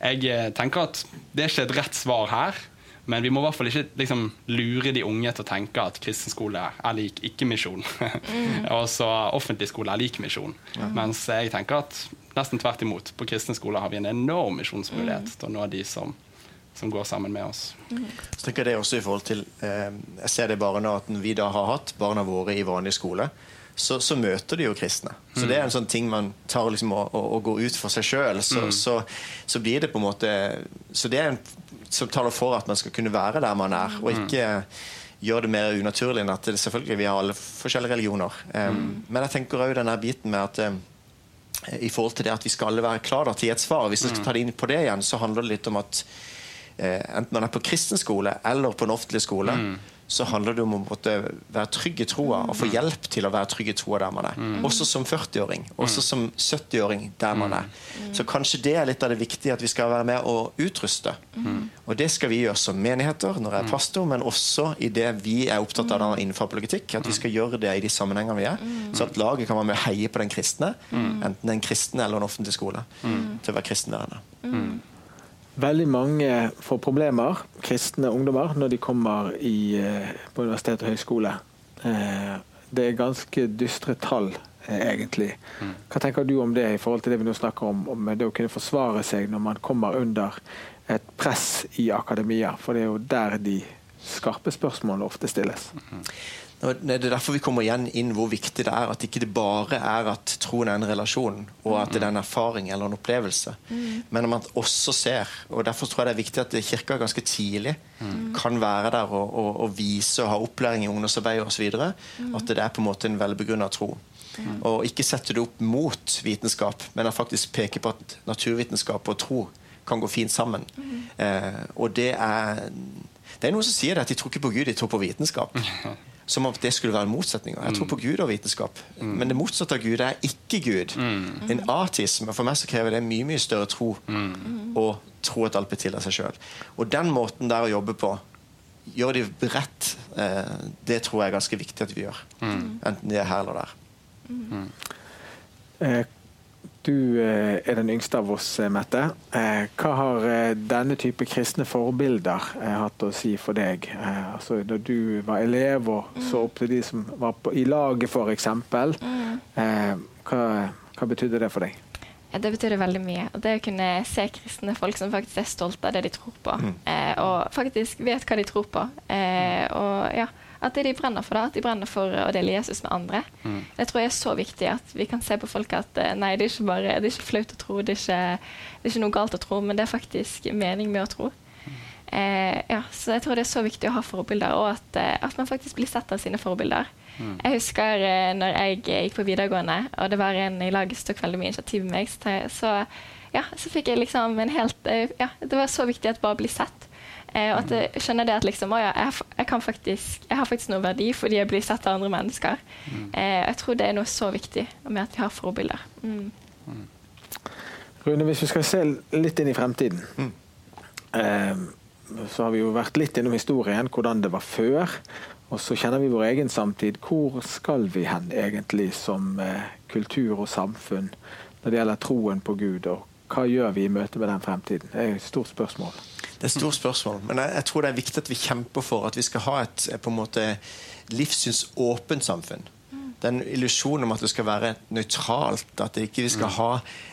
jeg eh, tenker at det er ikke et rett svar her. Men vi må i hvert fall ikke liksom, lure de unge til å tenke at kristen skole er lik ikke-misjon. Mm. og så offentlig skole er lik misjon. Mm. Mens jeg tenker at nesten tvert imot. På kristen skole har vi en enorm misjonsmulighet mm. til å nå de som, som går sammen med oss. Mm. Så tenker Jeg det også i forhold til, eh, jeg ser det bare nå at vi da har hatt barna våre i vanlig skole, så, så, møter de jo kristne. Så det er en sånn ting man tar liksom og, og, og går ut for seg sjøl. Så, mm. så, så, blir det på en måte Så det er en som taler for at man skal kunne være der man er, og ikke gjøre det mer unaturlig enn at det, selvfølgelig vi har alle forskjellige religioner. Um, mm. Men jeg tenker òg denne biten med at um, i forhold til det at vi skal alle være klar til et svar. Hvis jeg skal ta det inn på det igjen, så handler det litt om at uh, enten man er på kristen skole eller på en offentlig skole, mm så handler det om å måtte være trygg i troa og få mm. hjelp til å være trygg i troa der man er. Mm. Også som 40-åring, også mm. som 70-åring der man er. Så kanskje det er litt av det viktige at vi skal være med og utruste. Og det skal vi gjøre som menigheter når jeg er pastor, men også i det vi er opptatt av innenfor politikk. At vi skal gjøre det i de sammenhengene vi er. Så at laget kan være med å heie på den kristne, enten den kristne eller en offentlig skole, til å være kristen der inne. Veldig mange får problemer, kristne ungdommer, når de kommer i, eh, på universitet og høyskole. Eh, det er ganske dystre tall, eh, egentlig. Mm. Hva tenker du om det i forhold til det vi nå snakker om, om det å kunne forsvare seg når man kommer under et press i akademia? For det er jo der de skarpe spørsmålene ofte stilles. Mm. Det er derfor vi kommer igjen inn hvor viktig det er at ikke det bare er at troen er en relasjon, og at det er en erfaring eller en opplevelse, mm. men at man også ser og Derfor tror jeg det er viktig at Kirka ganske tidlig mm. kan være der og, og, og, vise og ha opplæring i ungdomsarbeid osv. Mm. At det er på en måte en velbegrunna tro. Mm. Og ikke sette det opp mot vitenskap, men faktisk peke på at naturvitenskap og tro kan gå fint sammen. Mm. Eh, og det er det er noen som sier det at de tror ikke på Gud, de tror på vitenskap. som om det skulle være motsetninger. Jeg tror på Gud og vitenskap. Mm. Men det motsatte av Gud er ikke Gud. Mm. En atisme. For meg så krever det mye mye større tro mm. å tro at alt blir til av seg sjøl. Og den måten der å jobbe på, gjør de rett, eh, det tror jeg er ganske viktig at vi gjør. Enten det er her eller der. Eh, du eh, er den yngste av oss, eh, Mette. Eh, hva har denne type kristne forbilder hatt å si for deg? Altså, da du var elev og så opp til de som var på, i laget, f.eks. Mm. Hva, hva betydde det for deg? Ja, det betydde veldig mye. Og det å kunne se kristne folk som faktisk er stolte av det de tror på, mm. og faktisk vet hva de tror på. Eh, og ja, at de brenner for det, at de brenner for å dele Jesus med andre. Mm. Det tror jeg er så viktig at vi kan se på folk at eh, nei, det er ikke bare, det er ikke flaut å tro, det er ikke, det er ikke noe galt å tro, men det er faktisk mening med å tro. Eh, ja, så jeg tror det er så viktig å ha forbilder, og at, eh, at man faktisk blir sett av sine forbilder. Mm. Jeg husker eh, når jeg gikk på videregående, og det var en i laget som tok veldig mye initiativ med meg, så, så, ja, så fikk jeg liksom en helt eh, Ja, det var så viktig at bare bli sett. Eh, og at jeg skjønner det at liksom, å ja, jeg, jeg, faktisk, jeg, har faktisk noe verdi fordi jeg blir sett av andre mennesker. Mm. Eh, jeg tror det er noe så viktig med at vi har forbilder. Mm. mm. Rune, hvis vi skal se litt inn i fremtiden. Mm. Eh, så har vi jo vært litt innom historien, hvordan det var før. Og så kjenner vi vår egen samtid. Hvor skal vi hen egentlig som eh, kultur og samfunn når det gjelder troen på Gud, og hva gjør vi i møte med den fremtiden? Det er et stort spørsmål. Det er et stort spørsmål, men jeg, jeg, tror det er viktig at vi kjemper for at vi skal ha et på en måte livssynsåpent samfunn den illusjonen om at det skal være nøytralt, at det ikke vi skal mm. ha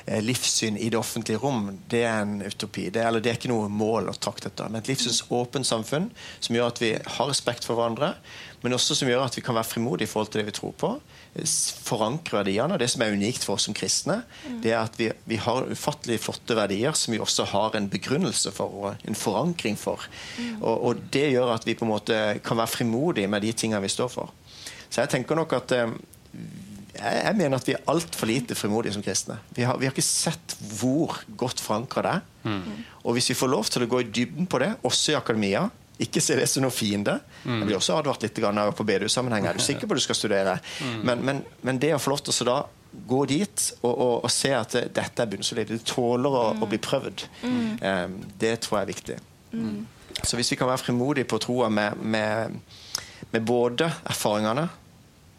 eh, livssyn i det offentlige rom, det er en utopi. Det, eller det er ikke noe mål å trakte etter. Men et livssynsåpent samfunn som gjør at vi har respekt for hverandre, men også som gjør at vi kan være frimodige i forhold til det vi tror på. Forankre verdiene. Det som er unikt for oss som kristne, mm. det er at vi, vi har ufattelig flotte verdier som vi også har en begrunnelse for og en forankring for. Mm. Og, og det gjør at vi på en måte kan være frimodige med de tingene vi står for. Så jeg tenker nok at eh, jeg, mener at vi er altfor lite frimodige som kristne. Vi har, vi har, ikke sett hvor godt forankra det er. Mm. Og hvis vi får lov til å gå i dybden på det, også i akademia ikke se det som noen fiende. Mm. Jeg blir også advart litt på BDU-sammenheng. Er du sikker på at du skal studere? Mm. Men, men, men, det å få lov til å da gå dit og, og, og se at det, dette er bunnsolid, det tåler å, å, bli prøvd, um, det tror jeg er viktig. Så hvis vi kan være frimodige på troa med, med med både erfaringene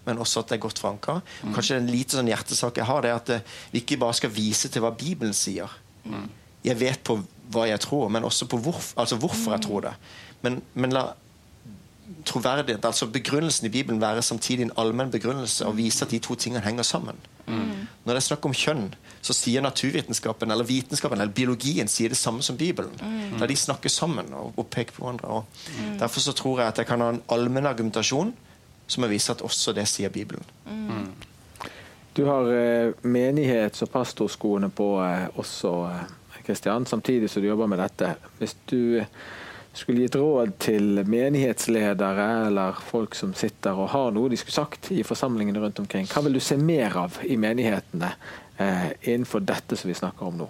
men også at det er godt forankra. Mm. Kanskje en lite sånn hjertesak jeg har, det er at eh, vi ikke bare skal vise til hva Bibelen sier. Mm. Jeg vet på hva jeg tror, men også på hvorf, altså hvorfor jeg tror det. Men, men la troverdighet, altså begrunnelsen i Bibelen være samtidig en allmenn begrunnelse og vise at de to tingene henger sammen. Mm. Når det er snakk om kjønn, så sier naturvitenskapen eller vitenskapen eller biologien sier det samme som Bibelen. Mm. Der de snakker sammen og, og peker på hverandre. Mm. Derfor så tror jeg at jeg kan ha en allmenn argumentasjon som har vist at også det sier Bibelen. Mm. Du har eh, menighets- og pastorskoene på eh, også, Kristian, eh, samtidig som du jobber med dette. Hvis du skulle gitt råd til menighetsledere eller folk som sitter og har noe de skulle sagt i forsamlingene rundt omkring, hva vil du se mer av i menighetene eh, innenfor dette som vi snakker om nå?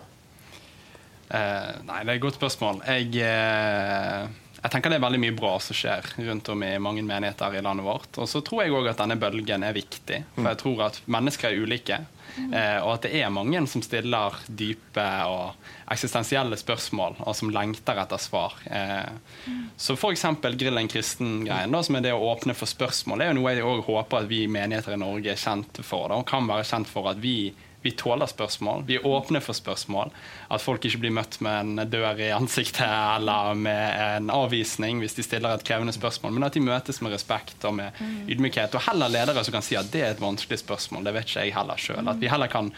Eh, nei, det er et godt spørsmål. Jeg, eh, jeg, tenker det er veldig mye bra som skjer rundt om i mange menigheter i landet vårt. Og så tror jeg òg at denne bølgen er viktig. For jeg tror at mennesker er ulike. Eh, og at det er mange som stiller dype og eksistensielle spørsmål, og som lengter etter svar. Eh, så f.eks. Grill en kristen-greien, som er det å åpne for spørsmål, det er jo noe jeg òg håper at vi menigheter i Norge er kjent for. Da, og kan være kjent for at vi vi tåler spørsmål. Vi er åpne for spørsmål. At folk ikke blir møtt med en dør i ansiktet eller med en avvisning hvis de stiller et krevende spørsmål, men at de møtes med respekt og med mm. ydmykhet. Og heller ledere som kan si at det er et vanskelig spørsmål. Det vet ikke jeg heller sjøl. At vi heller kan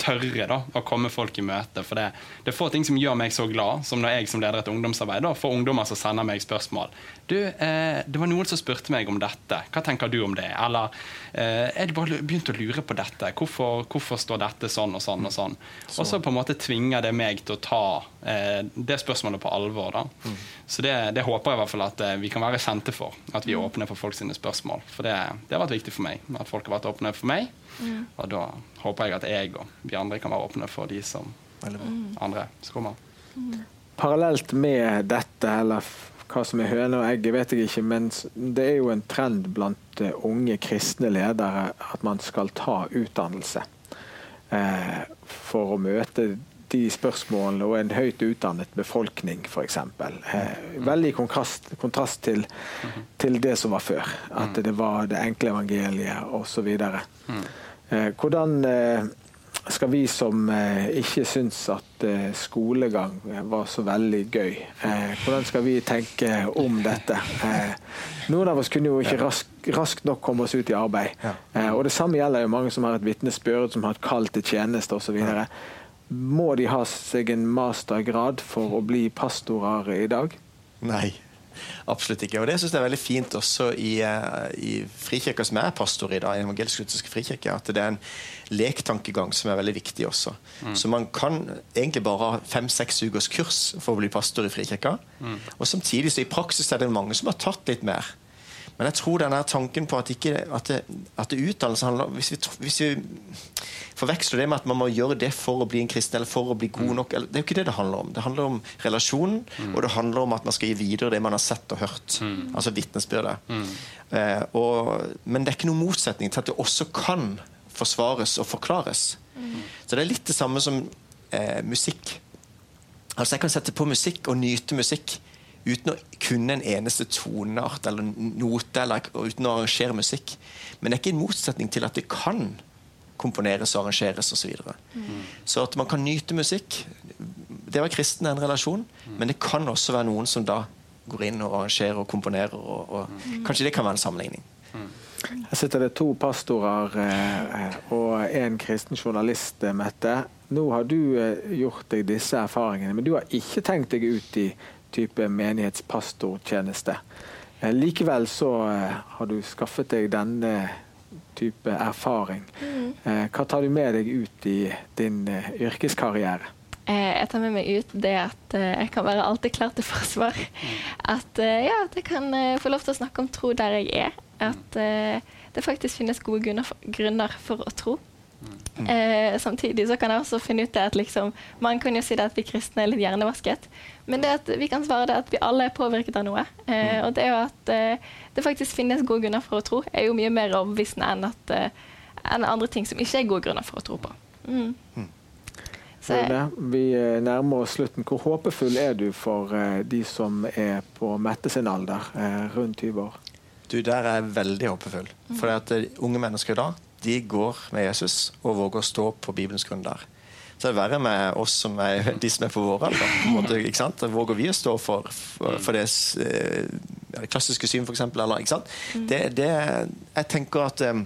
tørre da, å komme folk i møte. For det, det, er få ting som gjør meg så glad som når jeg som leder et ungdomsarbeid da, får ungdommer som sender meg spørsmål. Du, eh, det var noen som spurte meg om dette. Hva tenker du om det? Eller eh, jeg bare begynt å lure på dette. Hvorfor, hvorfor, står dette sånn og sånn og sånn? Og så på en måte tvinger det meg til å ta eh, det spørsmålet på alvor. da. Mm. Så det, det, håper jeg i hvert fall at eh, vi kan være kjente for. At vi er åpne for folk sine spørsmål. For det, det har vært viktig for meg. At folk har vært åpne for meg. Mm. Og da håper jeg at jeg og vi andre kan være åpne for de som mm. andre som kommer. Mm. Parallelt med dette, eller hva som er høne og egg, vet jeg ikke, men det er jo en trend blant eh, unge kristne ledere at man skal ta utdannelse eh, for å møte de spørsmålene og en høyt utdannet befolkning, f.eks. Eh, veldig i kontrast, kontrast til, til, det som var før. At det var det enkle evangeliet osv. Eh, hvordan eh, skal vi som eh, ikke syns at eh, skolegang var så veldig gøy, eh, hvordan skal vi tenke om dette? noen av oss kunne jo ikke raskt rask nok komme oss ut i arbeid. og Det samme gjelder jo mange som har et vitnesbyrd, som har et kall til tjeneste osv. må de ha seg en mastergrad for å bli pastorer i dag? Nei, absolutt ikke. Og det syns jeg er veldig fint også i, eh, i Frikirka, som jeg er pastor i, da, evangelisk-lutherske frikirke, at det er en lektankegang som er veldig viktig også. Mm. Så man kan egentlig bare ha fem-seks ukers kurs for å bli pastor i Frikirka. Mm. Og samtidig så i praksis er det mange som har tatt litt mer. Men jeg tror denne tanken på at, ikke, at, det, at det utdannelse handler hvis vi, hvis vi, forveksler det med at man må gjøre det for å bli en kristen eller for å bli god nok Det er jo ikke det det handler om. Det handler om relasjonen, mm. og det handler om at man skal gi videre det man har sett og hørt. Mm. Altså vitnesbyrdet. Mm. Eh, men det er ikke noen motsetning til at det også kan forsvares og forklares. Mm. Så det er litt det samme som eh, musikk. Altså Jeg kan sette på musikk og nyte musikk uten å kunne en eneste toneart eller note, eller uten å arrangere musikk. Men det er ikke en motsetning til at det kan komponeres og arrangeres osv. Så, videre. mm. så at man kan nyte musikk Det å være kristen er en relasjon, mm. men det kan også være noen som da går inn og arrangerer og komponerer. Og, og mm. Kanskje det kan være en sammenligning. Mm. Her sitter det to pastorer eh, og en kristen journalist, eh, Mette. Nå har du eh, gjort deg disse erfaringene, men du har ikke tenkt deg ut i type menighetspastortjeneste. Eh, likevel så eh, har du skaffet deg denne type erfaring. Mm. Eh, hva tar du med deg ut i din yrkeskarriere? Jeg tar med meg ut det at jeg kan være alltid klar til forsvar. At, ja, at jeg kan få lov til å snakke om tro der jeg er. At det faktisk finnes gode grunner for å tro. Eh, samtidig så kan jeg også finne ut det at liksom, Man kan jo si det at vi kristne er litt hjernevasket. Men det at vi kan svare det at vi alle er påvirket av noe. Eh, og det er jo at eh, det faktisk finnes gode grunner for å tro, er jo mye mer overbevisende enn, at, eh, enn andre ting som ikke er gode grunner for å tro på. Mm. mm. Så, vi eh, nærmer oss slutten. Hvor håpefull er du for eh, de som er på Mette sin alder, rundt 20 år? Du, Der er jeg veldig håpefull. Mm. For at unge mennesker i dag de går med Jesus og våger å stå på Bibelens grunn der. Så det er verre med oss som er de som er på vår alder. ikke sant? Da våger vi å stå for, for, for det, eh, det, klassiske syn, f.eks. Mm. Det, det, jeg tenker at eh,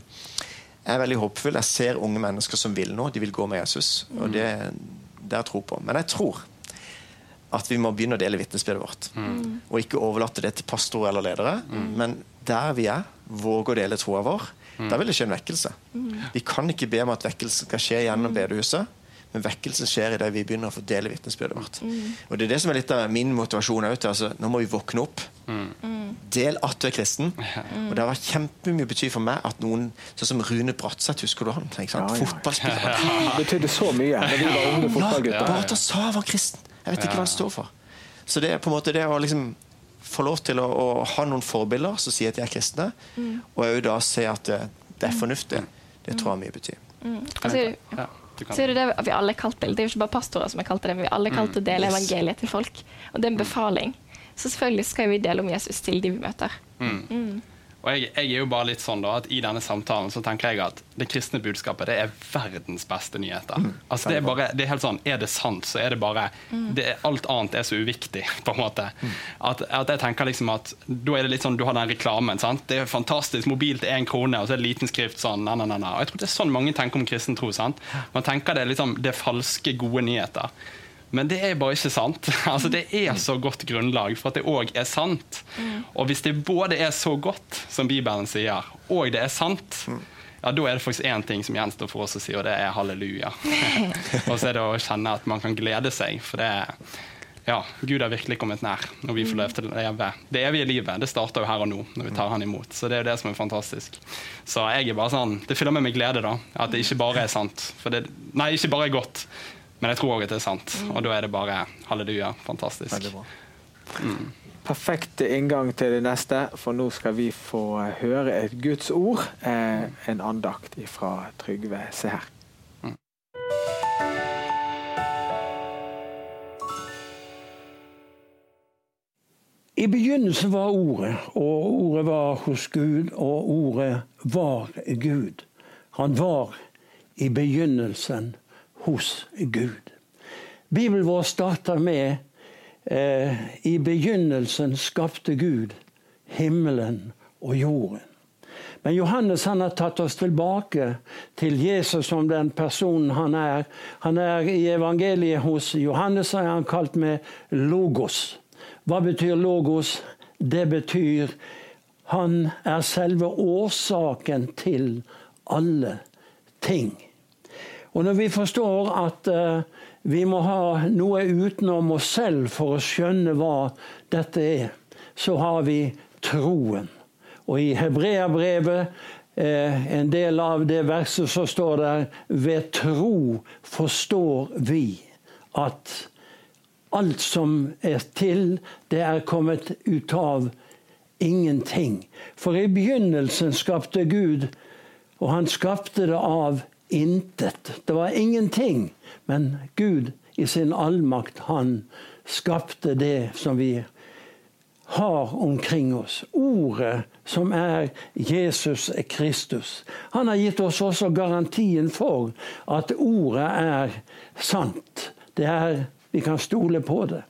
jeg er veldig håpefull. Jeg ser unge mennesker som vil noe. De vil gå med Jesus. og det, det er jeg tror på. Men jeg tror at vi må begynne å dele vitnesbyrdet vårt. Mm. Og ikke overlate det til pastorer eller ledere. Mm. Men der vi er, våge å dele troa vår. Mm. Da vil det skje en vekkelse. Mm. Vi kan ikke be om at vekkelsen skal skje gjennom mm. bedehuset. Men vekkelsen skjer i det vi begynner å fordele vitnesbyrdet vårt. Mm. Og det er det som er litt av min motivasjon. Altså, nå må vi våkne opp. Mm. Del at du er kristen. Og det har vært kjempemye bety for meg at noen Sånn som Rune Bratseth, husker du han? Ja, ja. Fotballspiller. Det betydde så mye da vi var unge fotballgutter. Bare sa han var kristen. Jeg vet ikke hva han står for. Så det er på en måte det å liksom få lov til å, å, ha noen forbilder som sier at de er kristne, mm. og òg da se at det, det, er fornuftig. Det tror jeg mye betyr. Mm. Altså, ja, så er det det vi alle er det? Det er jo ikke bare pastorer som har kalt til det, men vi alle kalte kalt til å dele mm. evangeliet til folk. Og det er en befaling. Så selvfølgelig skal vi dele om Jesus til de vi møter. Mm. Og jeg, jeg, er jo bare litt sånn da, at I denne samtalen så tenker jeg at det kristne budskapet det er verdens beste nyheter. Mm. Altså det Er bare, det er helt sånn, er det sant, så er det bare mm. det, Alt annet er så uviktig. på en måte. Mm. At, at, jeg tenker liksom at Da er det litt sånn, du har den reklamen. sant? Det er fantastisk, mobil til én krone, og så er det liten skrift sånn. Na, na, na, Og Jeg tror det er sånn mange tenker om kristen tro. sant? Man tenker det er liksom, det er falske, gode nyheter. Men det er bare ikke sant. Altså, det er så godt grunnlag for at det òg er sant. Og hvis det både er så godt, som Bibelen sier, og det er sant, ja, da er det faktisk én ting som gjenstår for oss å si, og det er halleluja. og så er det å kjenne at man kan glede seg, for det er ja, Gud har virkelig kommet nær når vi får lov til å leve. Det evige livet det starter jo her og nå når vi tar han imot. Så det er jo det som er fantastisk. Så jeg er bare sånn, Det fyller meg med glede da, at det ikke bare er sant. Det, nei, ikke bare er godt, men jeg tror òg at det er sant, mm. og da er det bare halleluja. Fantastisk. Veldig bra. Mm. Perfekt inngang til det neste, for nå skal vi få høre et Guds ord. Eh, en andakt fra Trygve. Se her. Mm. I begynnelsen var Ordet, og Ordet var hos Gud, og Ordet var Gud. Han var i begynnelsen hos Gud. Bibelen vår starter med eh, I begynnelsen skapte Gud himmelen og jorden. Men Johannes han har tatt oss tilbake til Jesus som den personen han er. Han er I evangeliet hos Johannes er han kalt med logos. Hva betyr logos? Det betyr han er selve årsaken til alle ting. Og når vi forstår at uh, vi må ha noe utenom oss selv for å skjønne hva dette er, så har vi troen. Og i Hebreabrevet, eh, en del av det verset som står der Ved tro forstår vi at alt som er til, det er kommet ut av ingenting. For i begynnelsen skapte Gud, og han skapte det av intet. Det var ingenting. Men Gud i sin allmakt, han skapte det som vi har omkring oss. Ordet som er Jesus Kristus. Han har gitt oss også garantien for at ordet er sant. Det er, Vi kan stole på det.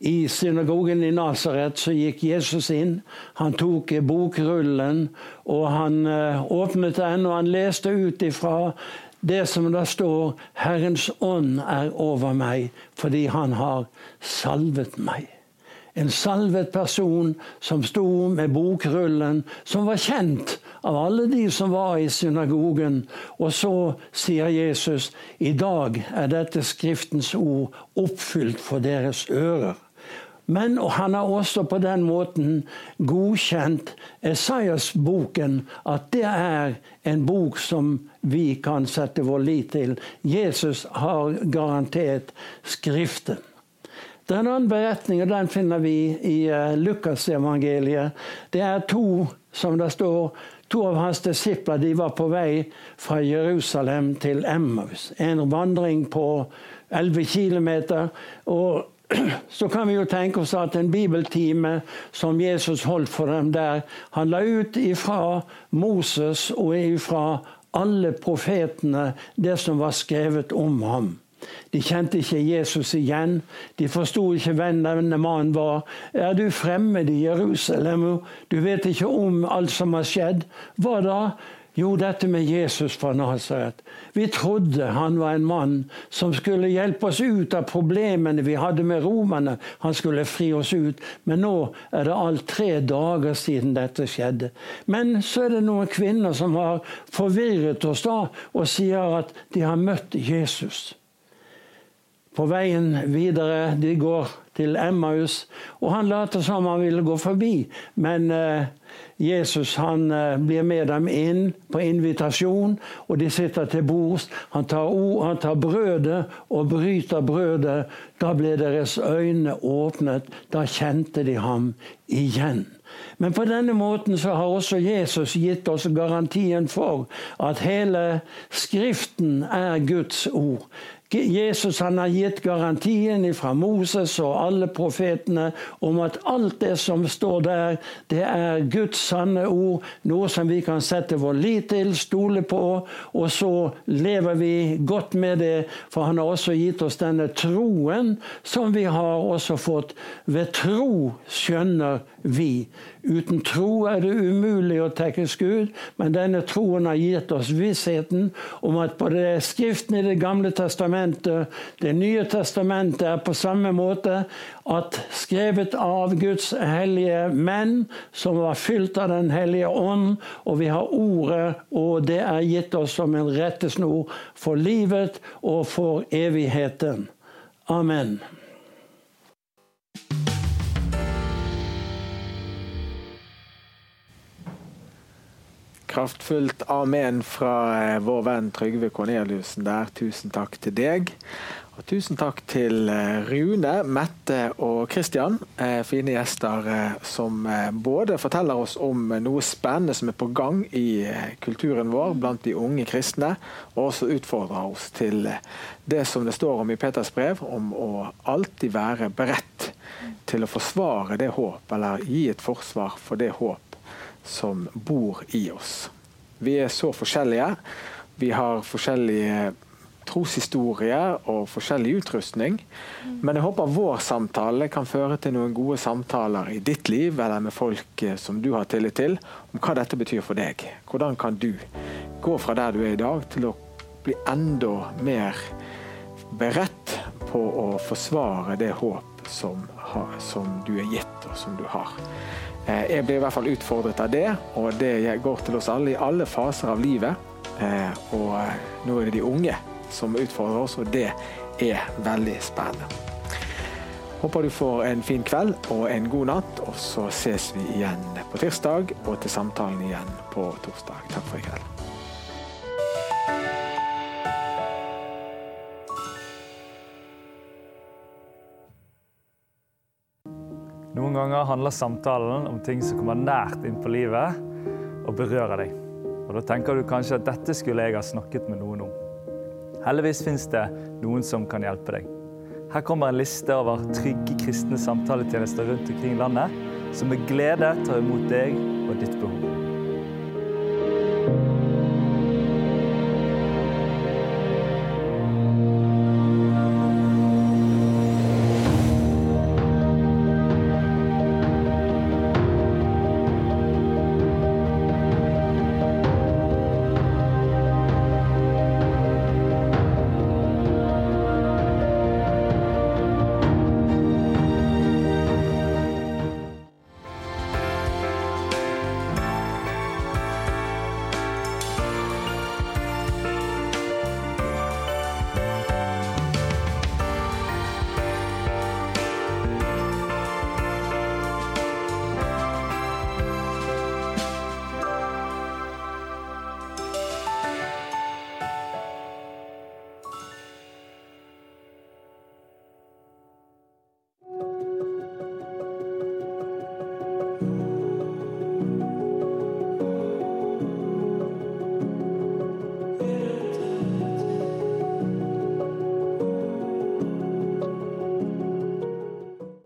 I synagogen i Nasaret så gikk Jesus inn. Han tok bokrullen, og han eh, åpnet den, og han leste ut ifra det som da står 'Herrens ånd er over meg fordi han har salvet meg'. En salvet person som sto med bokrullen, som var kjent av alle de som var i synagogen. Og så sier Jesus, i dag er dette Skriftens ord oppfylt for deres ører. Men han har også på den måten godkjent Esaias-boken, at det er en bok som vi kan sette vår lit til. Jesus har garantert Skriften. Det er en annen beretning, og den finner vi i uh, Lukasevangeliet. Det er to, som det står, to av hans disipler de var på vei fra Jerusalem til Emmaus. En vandring på 11 km. Og så kan vi jo tenke oss at en bibeltime som Jesus holdt for dem der, han la ut ifra Moses og ifra alle profetene det som var skrevet om ham. De kjente ikke Jesus igjen. De forsto ikke hvem denne mannen var. Er du fremmed i Jerusalem? Du vet ikke om alt som har skjedd. Hva da? Jo, dette med Jesus fra Nasaret. Vi trodde han var en mann som skulle hjelpe oss ut av problemene vi hadde med romerne. Han skulle fri oss ut. Men nå er det alt tre dager siden dette skjedde. Men så er det noen kvinner som har forvirret oss da, og sier at de har møtt Jesus. På veien videre, de går til Emmaus, og han later som han ville gå forbi. Men eh, Jesus han eh, blir med dem inn på invitasjon, og de sitter til bords. Han tar, han tar brødet og bryter brødet. Da ble deres øyne åpnet. Da kjente de ham igjen. Men på denne måten så har også Jesus gitt oss garantien for at hele Skriften er Guds ord. Jesus han har gitt garantien fra Moses og alle profetene om at alt det som står der, det er Guds sanne ord. Noe som vi kan sette vår lit til, stole på, og så lever vi godt med det. For han har også gitt oss denne troen som vi har også fått. Ved tro skjønner vi. Uten tro er det umulig å tekkes Gud, men denne troen har gitt oss vissheten om at både Skriften i Det gamle testamentet, Det nye testamentet er på samme måte at skrevet av Guds hellige menn, som var fylt av Den hellige ånd, og vi har Ordet, og det er gitt oss som en rettesnor for livet og for evigheten. Amen. Kraftfullt amen fra eh, vår venn Trygve Korneliussen der. Tusen takk til deg. Og tusen takk til eh, Rune, Mette og Kristian, eh, fine gjester som både forteller oss om noe spennende som er på gang i kulturen vår blant de unge kristne, og også utfordrer oss til det som det står om i Peters brev, om å alltid være beredt til å forsvare det håp, eller gi et forsvar for det håp som bor i oss. Vi er så forskjellige. Vi har forskjellige troshistorier og forskjellig utrustning. Men jeg håper vår samtale kan føre til noen gode samtaler i ditt liv eller med folk eh, som du har tillit til, om hva dette betyr for deg. Hvordan kan du gå fra der du er i dag, til å bli enda mer beredt på å forsvare det håp som, som du er gitt, og som du har. Eh, jeg blir i hvert fall utfordret av det, og det går til oss alle i alle faser av livet. Eh, og nå er det de unge som utfordrer oss, og det er veldig spennende. Håper du får en fin kveld og en god natt, og så ses vi igjen på tirsdag og til samtalen igjen på torsdag. Takk for i kveld. Ganger handler samtalen om ting som kommer nært inn på livet og berører deg. Og Da tenker du kanskje at dette skulle jeg ha snakket med noen om. Heldigvis fins det noen som kan hjelpe deg. Her kommer en liste over trygge kristne samtaletjenester rundt omkring i landet, som med glede tar imot deg og ditt behov.